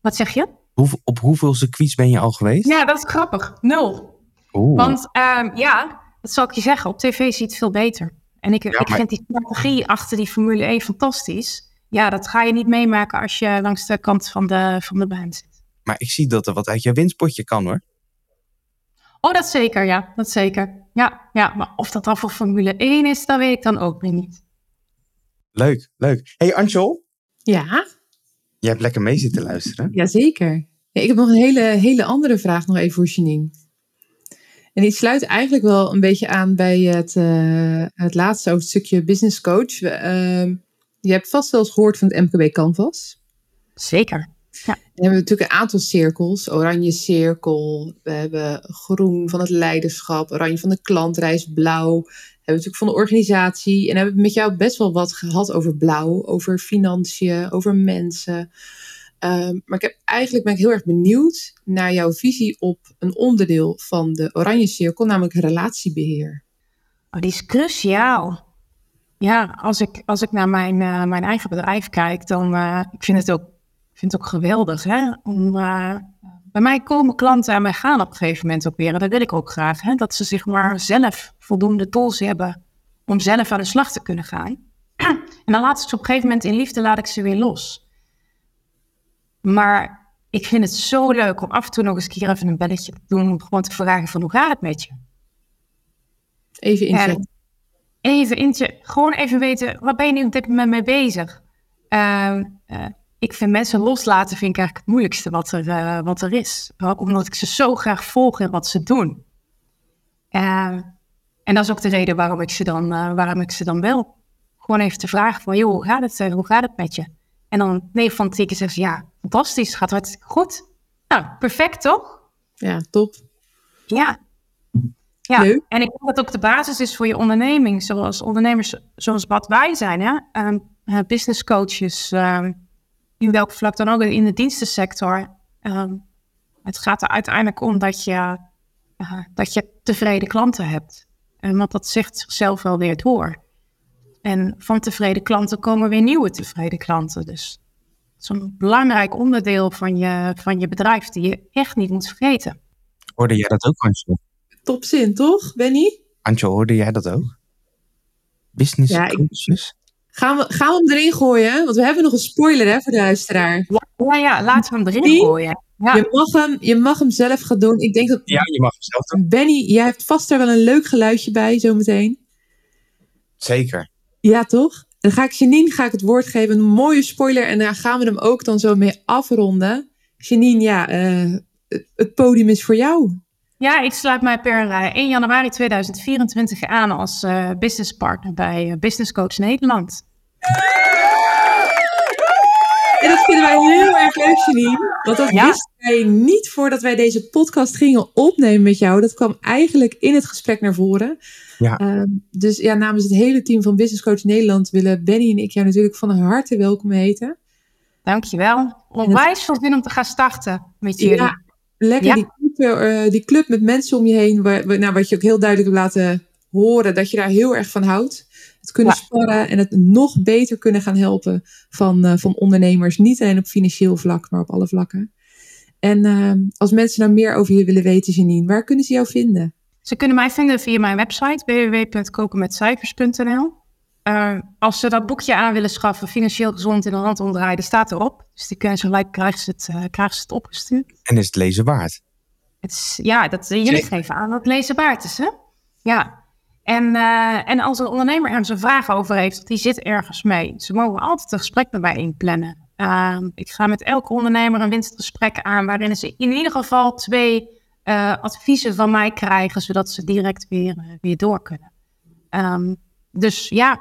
Speaker 3: Wat zeg je?
Speaker 4: Hoe, op hoeveel circuits ben je al geweest?
Speaker 3: Ja, dat is grappig. Nul.
Speaker 4: Oeh.
Speaker 3: Want um, ja, dat zal ik je zeggen, op tv ziet het veel beter. En ik, ja, ik maar... vind die strategie achter die Formule 1 fantastisch ja, dat ga je niet meemaken als je langs de kant van de, van de baan zit.
Speaker 4: Maar ik zie dat er wat uit je winstpotje kan hoor.
Speaker 3: Oh, dat zeker, ja. Dat zeker. Ja, ja, maar of dat dan voor Formule 1 is, dat weet ik dan ook weer niet.
Speaker 4: Leuk, leuk. hey, Anjol.
Speaker 2: Ja?
Speaker 4: Jij hebt lekker mee zitten luisteren.
Speaker 2: Jazeker. Ja, ik heb nog een hele, hele andere vraag nog even voor Janine. En die sluit eigenlijk wel een beetje aan bij het, uh, het laatste over het stukje business coach. Uh, je hebt vast wel eens gehoord van het MKB Canvas.
Speaker 3: Zeker. Ja.
Speaker 2: We hebben natuurlijk een aantal cirkels. Oranje cirkel, we hebben groen van het leiderschap, oranje van de klantreis, blauw. We hebben natuurlijk van de organisatie. En hebben we met jou best wel wat gehad over blauw, over financiën, over mensen. Ehm, maar ik heb, eigenlijk ben ik heel erg benieuwd naar jouw visie op een onderdeel van de Oranje Cirkel, namelijk relatiebeheer.
Speaker 3: Oh, die is cruciaal. Ja, als ik, als ik naar mijn, uh, mijn eigen bedrijf kijk, dan uh, ik vind het ook, vind het ook geweldig. Hè? Om, uh, bij mij komen klanten en mij gaan op een gegeven moment ook weer. En dat wil ik ook graag. Hè? Dat ze zich maar zelf voldoende tools hebben om zelf aan de slag te kunnen gaan. En dan laat ik ze op een gegeven moment in liefde laat ik ze weer los. Maar ik vind het zo leuk om af en toe nog eens keer even een belletje te doen. Om gewoon te vragen van hoe gaat het met je?
Speaker 2: Even inzetten.
Speaker 3: Even intje, gewoon even weten, waar ben je nu op dit moment mee bezig? Uh, uh, ik vind mensen loslaten vind ik eigenlijk het moeilijkste wat er, uh, wat er is. Ook omdat ik ze zo graag volg in wat ze doen. Ehm, en dat is ook de reden waarom ik ze dan, eh, waarom ik ze dan bel. Gewoon even te vragen van, joh, hoe gaat het, eh, hoe gaat het met je? En dan nee van tien keer zeggen ze, ja, fantastisch, gaat hartstikke goed. Nou, perfect toch?
Speaker 2: Ja, top.
Speaker 3: Ja. Ja, Leuk. en ik denk dat ook de basis is voor je onderneming, zoals ondernemers zoals wat wij zijn, hè? Um, business coaches, um, in welk vlak dan ook, in de dienstensector. Um, het gaat er uiteindelijk om dat je, uh, dat je tevreden klanten hebt. En want dat zegt zichzelf wel weer door. En van tevreden klanten komen weer nieuwe tevreden klanten. Dus het is een belangrijk onderdeel van je, van je bedrijf die je echt niet moet vergeten.
Speaker 4: Hoorde jij dat ook, Antje?
Speaker 2: Topzin, toch, Benny?
Speaker 4: Antje, hoorde jij dat ook? Business ja, coaches?
Speaker 2: Gaan we, gaan we hem erin gooien? Want we hebben nog een spoiler hè, voor de luisteraar.
Speaker 3: Ja, ja, laten we hem erin gooien. Ja.
Speaker 2: Je, mag hem, je mag hem zelf gaan doen. Ik denk dat,
Speaker 4: ja, je mag hem zelf doen.
Speaker 2: Benny, jij hebt vast er wel een leuk geluidje bij zometeen.
Speaker 4: Zeker.
Speaker 2: Ja, toch? Dan ga ik Janine ga ik het woord geven. Een mooie spoiler. En daar gaan we hem ook dan zo mee afronden. Janine, ja, uh, het podium is voor jou.
Speaker 3: Ja, ik sluit mij per 1 eh, januari 2024 aan als uh, business partner bij Business Coach Nederland.
Speaker 2: En dat vinden wij heel erg leuk, Janine. Want dat ja. wisten wij niet voordat wij deze podcast gingen opnemen met jou. Dat kwam eigenlijk in het gesprek naar voren. Ja. Uh, dus ja, namens het hele team van Business Coach Nederland willen Benny en ik jou natuurlijk van harte welkom heten.
Speaker 3: Dankjewel. Onwijs veel zin om te gaan starten met jullie. Ja,
Speaker 2: lekker ja. Die, uh, die club met mensen om je heen, waar, nou, wat je ook heel duidelijk hebt laten horen, dat je daar heel erg van houdt. Het kunnen ja. sparren en het nog beter kunnen gaan helpen van, uh, van ondernemers. Niet alleen op financieel vlak, maar op alle vlakken. En uh, als mensen nou meer over je willen weten, Janine, waar kunnen ze jou vinden?
Speaker 3: Ze kunnen mij vinden via mijn website www.kokenmetcijfers.nl. Uh, als ze dat boekje aan willen schaffen, financieel gezond in de hand omdraaien, die staat erop. Dus die kunnen ze gelijk krijgen ze het, uh, krijgen ze het opgestuurd.
Speaker 4: En is het lezen waard?
Speaker 3: Het is, ja, dat, jullie geven aan dat het lezen waard is, hè? Ja. En, uh, en als een ondernemer ergens een vraag over heeft, die zit ergens mee. Ze mogen altijd een gesprek met mij inplannen. ik ga met elke ondernemer een winstgesprek aan, waarin ze in ieder geval twee uh, adviezen van mij krijgen, zodat ze direct weer, weer door kunnen. Um, dus ja.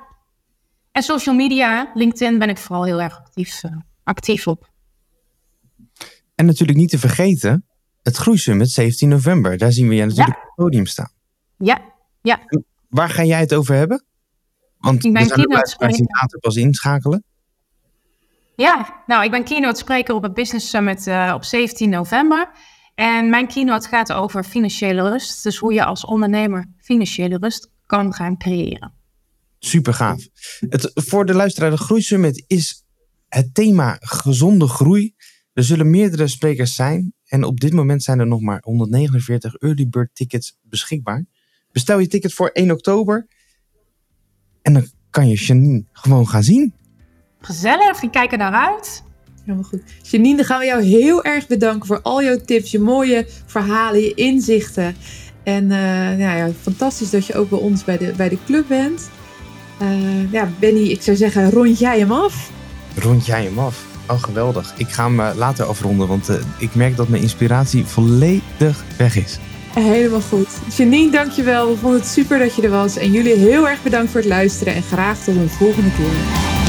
Speaker 3: En social media, LinkedIn ben ik vooral heel erg actief, uh, actief op.
Speaker 4: En natuurlijk niet te vergeten, het Groeisummit 17 november. Daar zien we je natuurlijk ja. op het podium staan.
Speaker 3: Ja, ja.
Speaker 4: En waar ga jij het over hebben? Want ik ben keynote later pas inschakelen.
Speaker 3: Ja, nou, ik ben keynote spreker op het Business Summit uh, op 17 november. En mijn keynote gaat over financiële rust. Dus hoe je als ondernemer financiële rust kan gaan creëren.
Speaker 4: Super gaaf. Het, voor de luisteraar, de Groeisummit is het thema gezonde groei. Er zullen meerdere sprekers zijn. En op dit moment zijn er nog maar 149 early bird tickets beschikbaar. Bestel je ticket voor 1 oktober. En dan kan je Janine gewoon gaan zien.
Speaker 3: Gezellig, ik kijk er naar uit.
Speaker 2: Helemaal goed. Janine, dan gaan we jou heel erg bedanken voor al jouw tips, je mooie verhalen, je inzichten. En uh, nou ja, fantastisch dat je ook bij ons bij de, bij de club bent. Uh, ja, Benny, ik zou zeggen, rond jij hem af?
Speaker 4: Rond jij hem af? Oh, geweldig. Ik ga hem uh, later afronden, want ik merk dat mijn inspiratie volledig weg is.
Speaker 2: Helemaal goed. Janine, dankjewel. We vonden het super dat je er was. En jullie heel erg bedankt voor het luisteren en graag tot een volgende keer.